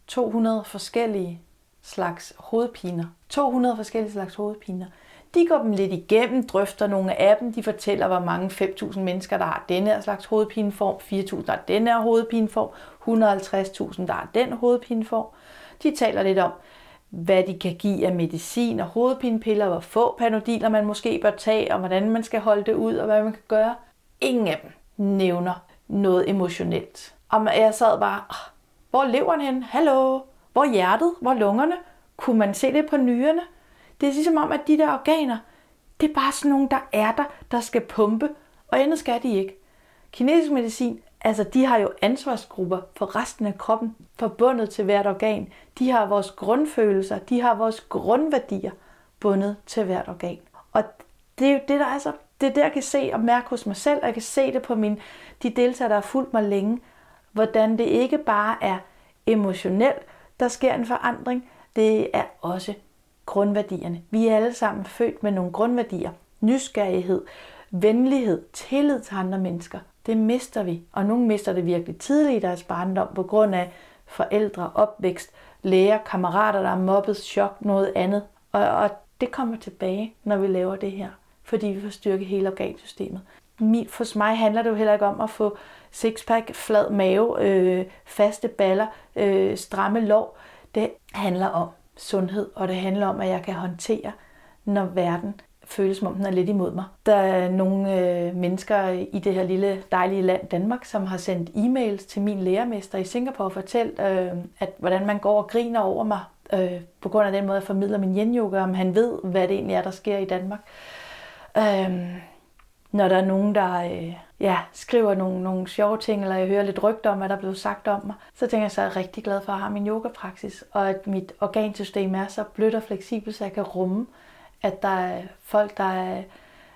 200 forskellige slags hovedpiner. 200 forskellige slags hovedpiner. De går dem lidt igennem, drøfter nogle af dem. De fortæller, hvor mange 5.000 mennesker, der har denne her slags hovedpineform, 4.000, der har denne her hovedpineform, 150.000, der har den hovedpineform. De taler lidt om, hvad de kan give af medicin og hovedpinepiller, hvor få panodiler man måske bør tage, og hvordan man skal holde det ud, og hvad man kan gøre. Ingen af dem nævner noget emotionelt. Og jeg sad bare, hvor leveren hen? Hallo? Hvor hjertet? Hvor lungerne? Kunne man se det på nyrerne? Det er ligesom om, at de der organer, det er bare sådan nogle, der er der, der skal pumpe, og andet skal de ikke. Kinesisk medicin Altså, de har jo ansvarsgrupper for resten af kroppen, forbundet til hvert organ. De har vores grundfølelser, de har vores grundværdier bundet til hvert organ. Og det er jo det, der er så, det er det, jeg kan se og mærke hos mig selv, og jeg kan se det på min, de deltagere, der har fulgt mig længe, hvordan det ikke bare er emotionelt, der sker en forandring, det er også grundværdierne. Vi er alle sammen født med nogle grundværdier. Nysgerrighed, venlighed, tillid til andre mennesker – det mister vi. Og nogle mister det virkelig tidligt i deres barndom på grund af forældre, opvækst, læger, kammerater, der er mobbet, chok, noget andet. Og, og det kommer tilbage, når vi laver det her, fordi vi får styrket hele organsystemet. For mig handler det jo heller ikke om at få sixpack, flad mave, øh, faste baller, øh, stramme lår. Det handler om sundhed, og det handler om, at jeg kan håndtere, når verden føles som om den er lidt imod mig. Der er nogle øh, mennesker i det her lille dejlige land Danmark, som har sendt e-mails til min lærermester i Singapore og fortalt, øh, at hvordan man går og griner over mig øh, på grund af den måde, jeg formidler min yin-yoga, om han ved, hvad det egentlig er, der sker i Danmark. Øh, når der er nogen, der øh, ja, skriver nogle, nogle sjove ting, eller jeg hører lidt rygter om, hvad der er blevet sagt om mig, så tænker jeg, så er jeg rigtig glad for at have min yogapraksis, og at mit organsystem er så blødt og fleksibelt, så jeg kan rumme at der er folk, der er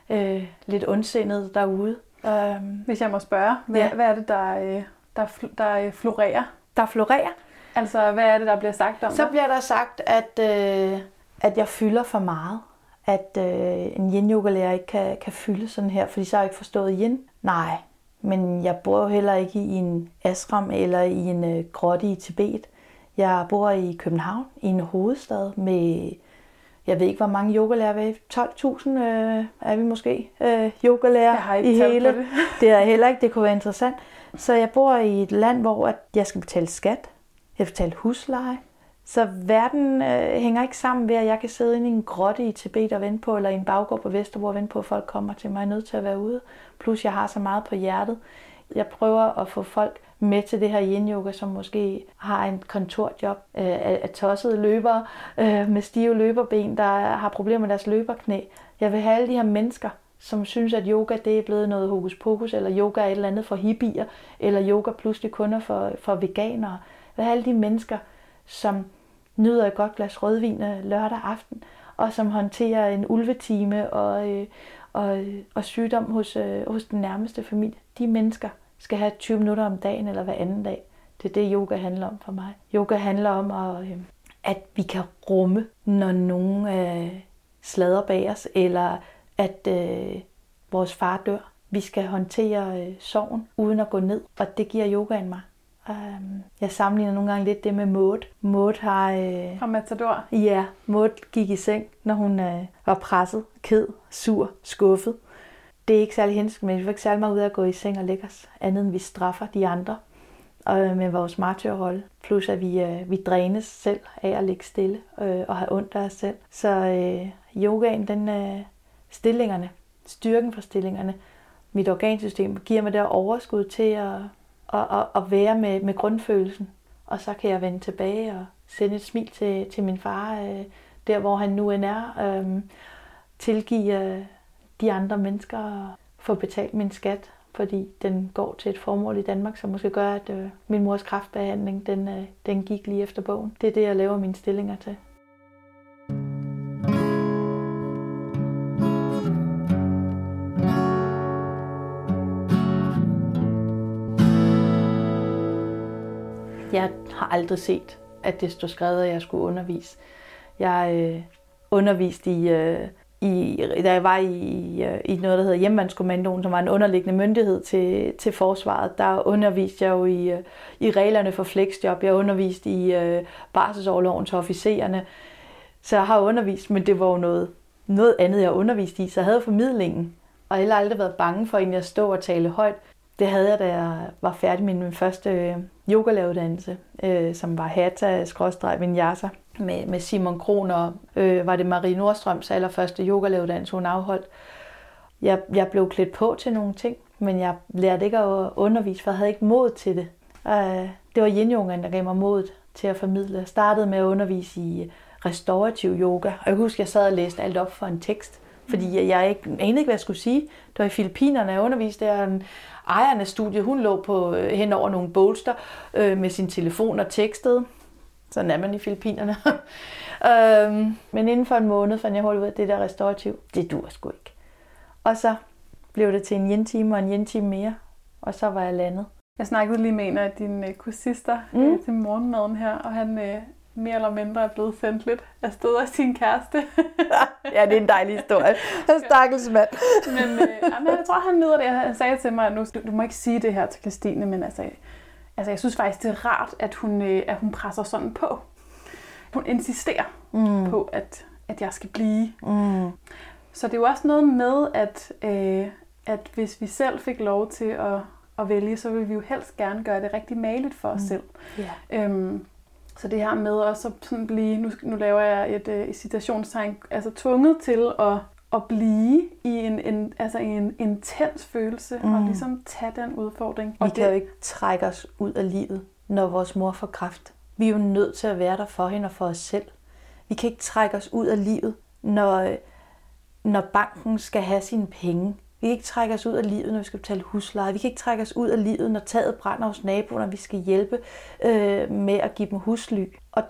øh, lidt ondsindede derude. Øhm, Hvis jeg må spørge, hvad, ja. hvad er det, der, øh, der, der florerer? Der florerer? Altså, hvad er det, der bliver sagt om Så bliver der sagt, at, øh, at jeg fylder for meget. At øh, en yin yoga ikke kan, kan fylde sådan her, fordi så har jeg ikke forstået yin. Nej, men jeg bor jo heller ikke i en ashram eller i en øh, grotte i Tibet. Jeg bor i København, i en hovedstad med jeg ved ikke, hvor mange yogalærer vi er. 12.000 øh, er vi måske øh, yogalærer Jeg har ikke i hele. det. det er heller ikke, det kunne være interessant. Så jeg bor i et land, hvor at jeg skal betale skat, jeg skal betale husleje. Så verden øh, hænger ikke sammen ved, at jeg kan sidde inde i en grotte i Tibet og vente på, eller i en baggård på Vesterbro og vente på, at folk kommer til mig. Jeg er nødt til at være ude. Plus, jeg har så meget på hjertet. Jeg prøver at få folk med til det her yin-yoga, som måske har en kontorjob øh, af tossede løbere øh, med stive løberben, der har problemer med deres løberknæ. Jeg vil have alle de her mennesker, som synes, at yoga det er blevet noget hokus pokus, eller yoga er et eller andet for hippier, eller yoga pludselig kun er for, for veganere. Jeg vil have alle de mennesker, som nyder et godt glas rødvin øh, lørdag aften, og som håndterer en ulvetime og, øh, og, og sygdom hos, øh, hos den nærmeste familie. De mennesker skal have 20 minutter om dagen eller hver anden dag. Det er det, yoga handler om for mig. Yoga handler om, at, øh, at vi kan rumme, når nogen øh, slader bag os, eller at øh, vores far dør. Vi skal håndtere øh, sorgen uden at gå ned, og det giver yogaen mig. Um, jeg sammenligner nogle gange lidt det med Maud. Maud har... Øh, Fra Matador. Ja, Maud gik i seng, når hun øh, var presset, ked, sur, skuffet. Det er ikke særlig hensigtsmæssigt. vi får ikke særlig meget ud af at gå i seng og lægge os, andet end vi straffer de andre og med vores martyrrolle. Plus at vi, øh, vi drænes selv af at ligge stille øh, og have ondt af os selv. Så øh, yogaen, den, øh, stillingerne, styrken for stillingerne, mit organsystem giver mig der overskud til at, at, at, at være med, med grundfølelsen. Og så kan jeg vende tilbage og sende et smil til, til min far, øh, der hvor han nu end er. Øh, tilgive øh, de andre mennesker få betalt min skat, fordi den går til et formål i Danmark, som måske gør, at øh, min mors kræftbehandling, den, øh, den gik lige efter bogen. Det er det, jeg laver mine stillinger til. Jeg har aldrig set, at det stod skrevet, at jeg skulle undervise. Jeg øh, underviste i, øh, i, da jeg var i, øh, i noget, der hedder Hjemmandskommandoen, som var en underliggende myndighed til, til forsvaret. Der underviste jeg jo i, øh, i reglerne for flexjob. Jeg underviste i øh, barselsårloven til officererne. Så jeg har undervist, men det var jo noget, noget andet, jeg underviste i. Så jeg havde formidlingen, og jeg har aldrig været bange for, at jeg og tale højt. Det havde jeg, da jeg var færdig med min første øh, yogalæreruddannelse, øh, som var Hatha-Vinyasa med, med Simon Kron, og øh, var det Marie Nordstrøms allerførste yogalæreruddannelse, hun afholdt. Jeg, jeg blev klædt på til nogle ting, men jeg lærte ikke at undervise, for jeg havde ikke mod til det. Øh, det var yin der gav mig modet til at formidle. Jeg startede med at undervise i øh, restorativ yoga, og jeg husker, jeg sad og læste alt op for en tekst, fordi jeg, jeg, ikke, jeg anede ikke, hvad jeg skulle sige. Det var i Filippinerne, jeg underviste der. En ejeren af studiet, hun lå på, øh, hen over nogle bolster øh, med sin telefon og tekstede. Sådan er man i Filippinerne. øhm, men inden for en måned fandt jeg hurtigt ud af, at det der restaurativ, det dur sgu ikke. Og så blev det til en yen-time og en yen-time mere, og så var jeg landet. Jeg snakkede lige med en af dine kursister Mm. mm. til morgenmaden her, og han øh, mere eller mindre er blevet sendt lidt afsted af sin kæreste. ja, det er en dejlig historie. Stakkels mand. men, øh, jamen, jeg tror, han nyder det. Han sagde til mig, at nu, du, du må ikke sige det her til Christine, men altså, altså, jeg synes faktisk, det er rart, at hun, øh, at hun presser sådan på. Hun insisterer Mm. på, at, at jeg skal blive. Mm. Så det er jo også noget med, at, øh, at hvis vi selv fik lov til at, at vælge, så ville vi jo helst gerne gøre det rigtig maligt for os Mm. selv. Ja. Øhm, så det her med også at sådan blive, nu, nu laver jeg et, øh, citationstegn, altså tvunget til at, at blive i en, en, altså en intens følelse, mm. og ligesom tage den udfordring. Vi og kan jo ikke trække os ud af livet, når vores mor får kræft. Vi er jo nødt til at være der for hende og for os selv. Vi kan ikke trække os ud af livet, når, når banken skal have sine penge. Vi kan ikke trække os ud af livet, når vi skal betale husleje. Vi kan ikke trække os ud af livet, når taget brænder hos naboen, og vi skal hjælpe øh, med at give dem husly. Og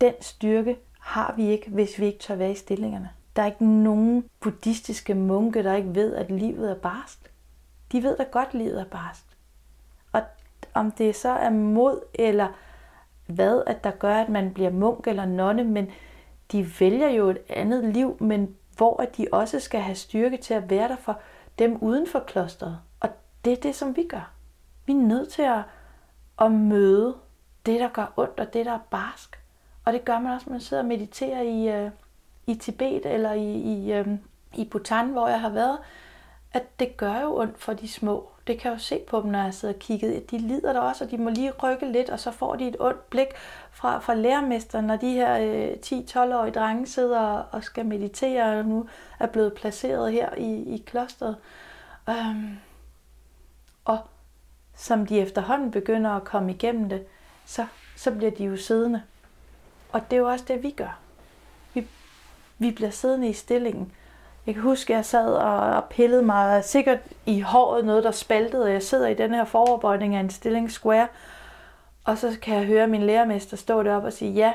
den styrke har vi ikke, hvis vi ikke tør være i stillingerne. Der er ikke nogen buddhistiske munke, der ikke ved, at livet er barst. De ved da godt, at livet er barst. Og om det så er mod eller hvad, at der gør, at man bliver munk eller nonne, men de vælger jo et andet liv, men hvor at de også skal have styrke til at være der for dem uden for klosteret. Og det er det, som vi gør. Vi er nødt til at, at møde det, der gør ondt, og det, der er barsk. Og det gør man også, når man sidder og mediterer i, øh, i Tibet eller i, i, øh, i Bhutan, hvor jeg har været, at det gør jo ondt for de små. Det kan jeg jo se på dem, når jeg sidder og kigger. De lider der også, og de må lige rykke lidt, og så får de et ondt blik fra, fra lærermesteren, når de her øh, 10-12-årige drenge sidder og skal meditere, og nu er blevet placeret her i, i klosteret. Øhm, og som de efterhånden begynder at komme igennem det, så, så bliver de jo siddende. Og det er jo også det, vi gør. Vi, bliver siddende i stillingen. Jeg kan huske, at jeg sad og pillede mig sikkert i håret, noget der spaltede, jeg sidder i den her foroverbøjning af en stilling square, og så kan jeg høre min lærermester stå deroppe og sige, ja,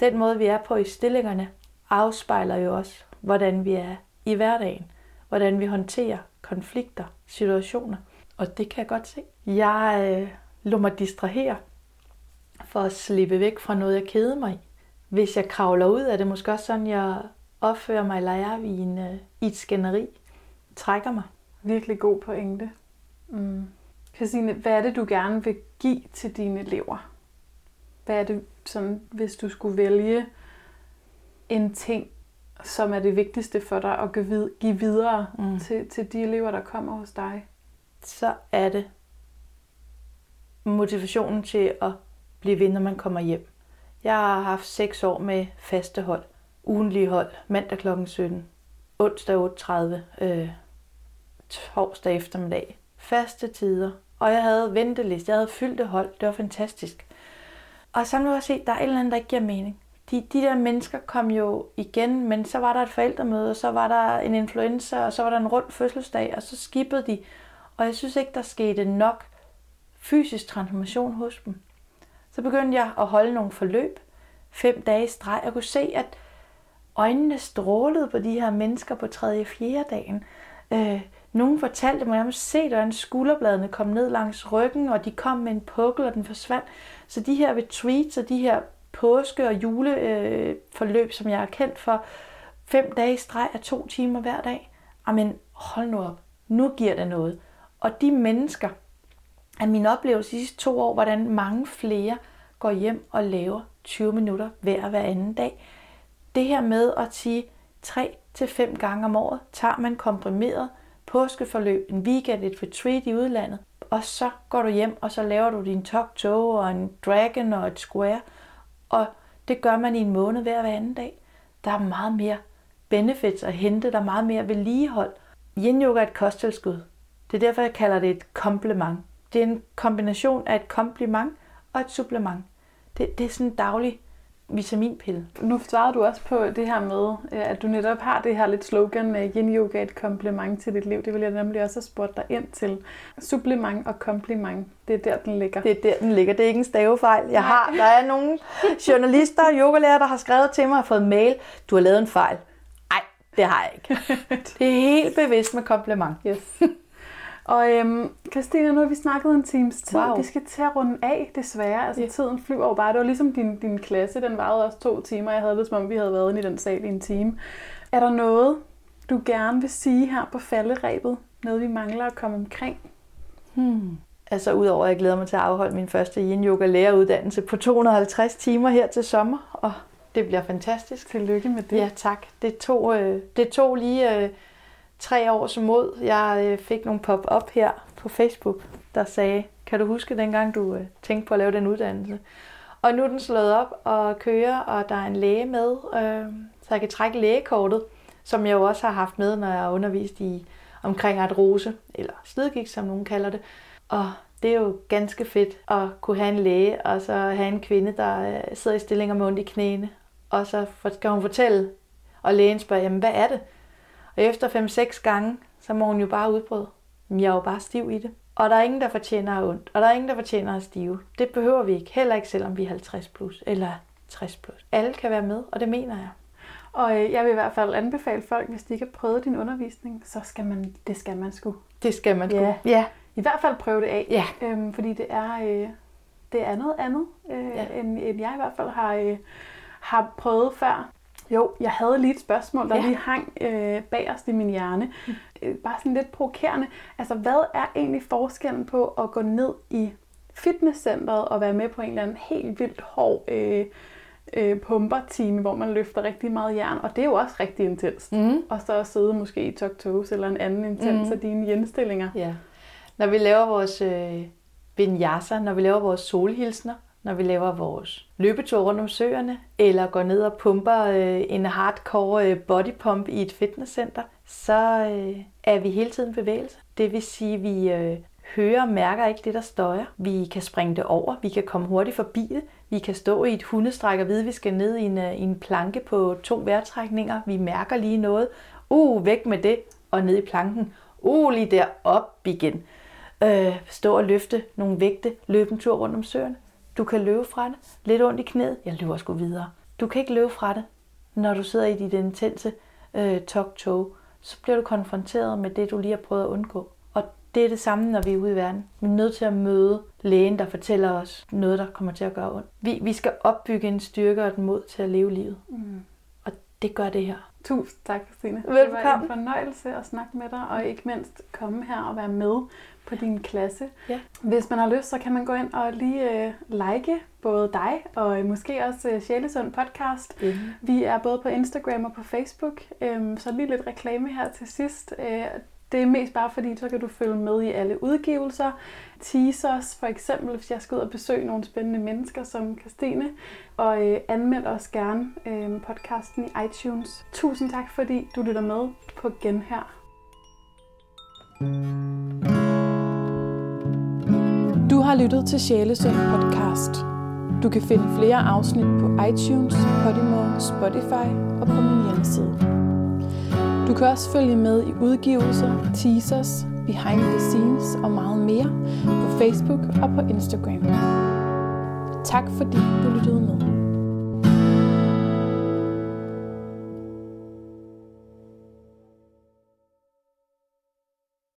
den måde vi er på i stillingerne, afspejler jo også, hvordan vi er i hverdagen. Hvordan vi håndterer konflikter, situationer. Og det kan jeg godt se. Jeg øh, lå mig distrahere for at slippe væk fra noget, jeg kede mig i. Hvis jeg kravler ud, er det måske også sådan, jeg opfører mig i øh, i et skænderi. Trækker mig. Virkelig god pointe. Mm. Christine, hvad er det, du gerne vil give til dine elever? Hvad er det, sådan, hvis du skulle vælge en ting, som er det vigtigste for dig at give videre mm. til, til de elever, der kommer hos dig? Så er det motivationen til at blive ved, når man kommer hjem. Jeg har haft seks år med faste hold. Ugenlige hold. Mandag kl. 17. Onsdag 8.30. Øh, torsdag eftermiddag. Faste tider. Og jeg havde ventelist. Jeg havde fyldte hold. Det var fantastisk. Og så nu har jeg set, der er et eller andet, der ikke giver mening. De, de der mennesker kom jo igen, men så var der et forældremøde, og så var der en influenza, og så var der en rund fødselsdag, og så skippede de. Og jeg synes ikke, der skete nok fysisk transformation hos dem. Så begyndte jeg at holde nogle forløb, fem dage i streg. Jeg kunne se, at øjnene strålede på de her mennesker på tredje og fjerde dagen. Øh, nogen fortalte mig, at jeg se, hvordan skulderbladene kom ned langs ryggen, og de kom med en pukkel, og den forsvandt. Så de her retreats og de her påske- og juleforløb, øh, som jeg er kendt for, fem dage i streg af to timer hver dag. Jamen, hold nu op. Nu giver det noget. Og de mennesker, af min oplevelse de sidste to år, hvordan mange flere går hjem og laver 20 minutter hver hver anden dag. Det her med at sige 3 til gange om året, tager man komprimeret påskeforløb, en weekend, et retreat i udlandet, og så går du hjem, og så laver du din talk toe og en dragon og et square, og det gør man i en måned hver hver anden dag. Der er meget mere benefits at hente, der er meget mere vedligehold. Yin yoga er et kosttilskud. Det er derfor, jeg kalder det et komplement. Det er en kombination af et kompliment og et supplement. Det, det er sådan en daglig vitaminpille. Nu svarede du også på det her med, øh, at du netop har det her lidt slogan med yin yoga et kompliment til dit liv. Det vil jeg nemlig også have spurgt dig ind til. Supplement og kompliment, det er der, den ligger. Det er der, den ligger. Det er ikke en stavefejl. Jeg Nej. har, der er nogle journalister og yogalærer, der har skrevet til mig og fået mail. Du har lavet en fejl. Nej, det har jeg ikke. Det er helt bevidst med kompliment. Yes. Og øhm, Christina, nu har vi snakket en times tid. Wow. Vi skal til at runde af, desværre. Altså, yeah. tiden flyver jo bare. Det var ligesom din, din klasse. Den varede også to timer. Jeg havde det, som om vi havde været inde i den sal i en time. Er der noget, du gerne vil sige her på falderæbet? Noget, vi mangler at komme omkring? Hmm. Altså udover at jeg glæder mig til at afholde min første yin yoga læreruddannelse på 250 timer her til sommer, og det bliver fantastisk. Tillykke med det. Ja, tak. Det tog, øh, det tog lige øh, tre års mod. Jeg øh, fik nogle pop-up her på Facebook, der sagde, kan du huske dengang, du øh, tænkte på at lave den uddannelse? Og nu er den slået op og kører, og der er en læge med, øh, så jeg kan trække lægekortet, som jeg jo også har haft med, når jeg har undervist i omkring artrose, eller slidgik, som nogen kalder det. Og det er jo ganske fedt at kunne have en læge, og så have en kvinde, der øh, sidder i stillinger med ondt i knæene. Og så skal hun fortælle, og lægen spørger, jamen hvad er det? Og efter 5-6 gange, så må hun jo bare udbryde. Men jeg er jo bare stiv i det. Og der er ingen, der fortjener at ondt. Og der er ingen, der fortjener at stive. Det behøver vi ikke. Heller ikke, selvom vi er 50 plus eller 60 plus. Alle kan være med, og det mener jeg. Og øh, jeg vil i hvert fald anbefale folk, hvis de ikke har prøvet din undervisning, så skal man, det skal man sgu. Det skal man sgu. Ja. ja. I hvert fald prøve det af. Ja. Øhm, fordi det er, øh, det er noget andet, øh, ja. end, end jeg i hvert fald har, øh, har prøvet før. Jo, jeg havde lige et spørgsmål, der ja. lige hang øh, bagerst i min hjerne. Mm. Øh, bare sådan lidt provokerende. Altså, hvad er egentlig forskellen på at gå ned i fitnesscenteret og være med på en eller anden helt vildt hård øh, øh, pumper-time, hvor man løfter rigtig meget jern, og det er jo også rigtig intenst. Mm. Og så at sidde måske i tok toes eller en anden intens Mm. af dine hjenstillinger. Ja. Når vi laver vores øh, vinyasa, når vi laver vores solhilsner, når vi laver vores løbetur rundt om søerne, eller går ned og pumper øh, en hardcore øh, bodypump i et fitnesscenter, så øh, er vi hele tiden i bevægelse. Det vil sige, at vi øh, hører og mærker ikke det, der støjer. Vi kan springe det over, vi kan komme hurtigt forbi det. Vi kan stå i et hundestræk og vide, at vi skal ned i en, øh, i en planke på to vejrtrækninger. Vi mærker lige noget. Uh, væk med det, og ned i planken. Uh, lige der, op igen. Øh, stå og løfte nogle vægte, løbe en tur rundt om søerne. Du kan løbe fra det. Lidt ondt i knæet. Jeg løber sgu videre. Du kan ikke løbe fra det, når du sidder i dit intense øh, talk-toe. Så bliver du konfronteret med det, du lige har prøvet at undgå. Og det er det samme, når vi er ude i verden. Vi er nødt til at møde lægen, der fortæller os noget, der kommer til at gøre ondt. Vi, vi skal opbygge en styrke og et mod til at leve livet. Mm. Og det gør det her. Tusind tak, Christine. Det var en fornøjelse at snakke med dig, og ikke mindst komme her og være med på din klasse. Ja. Hvis man har lyst, så kan man gå ind og lige øh, like både dig og øh, måske også øh, Sjælesund podcast. Vi er både på Instagram og på Facebook, øhm, så lige lidt reklame her til sidst. Øh, det er mest bare fordi, så kan du følge med i alle udgivelser. Teasers, for eksempel, hvis jeg skal ud og besøge nogle spændende mennesker som Christine. Og øh, anmeld os gerne øh, podcasten i iTunes. Tusind tak, fordi du lytter med på Genhør. Du har lyttet til Sjælesund podcast. Du kan finde flere afsnit på iTunes, Podimo, Spotify og på min hjemmeside. Du kan også følge med i udgivelser, teasers, behind the scenes og meget mere på Facebook og på Instagram. Tak fordi du lyttede med.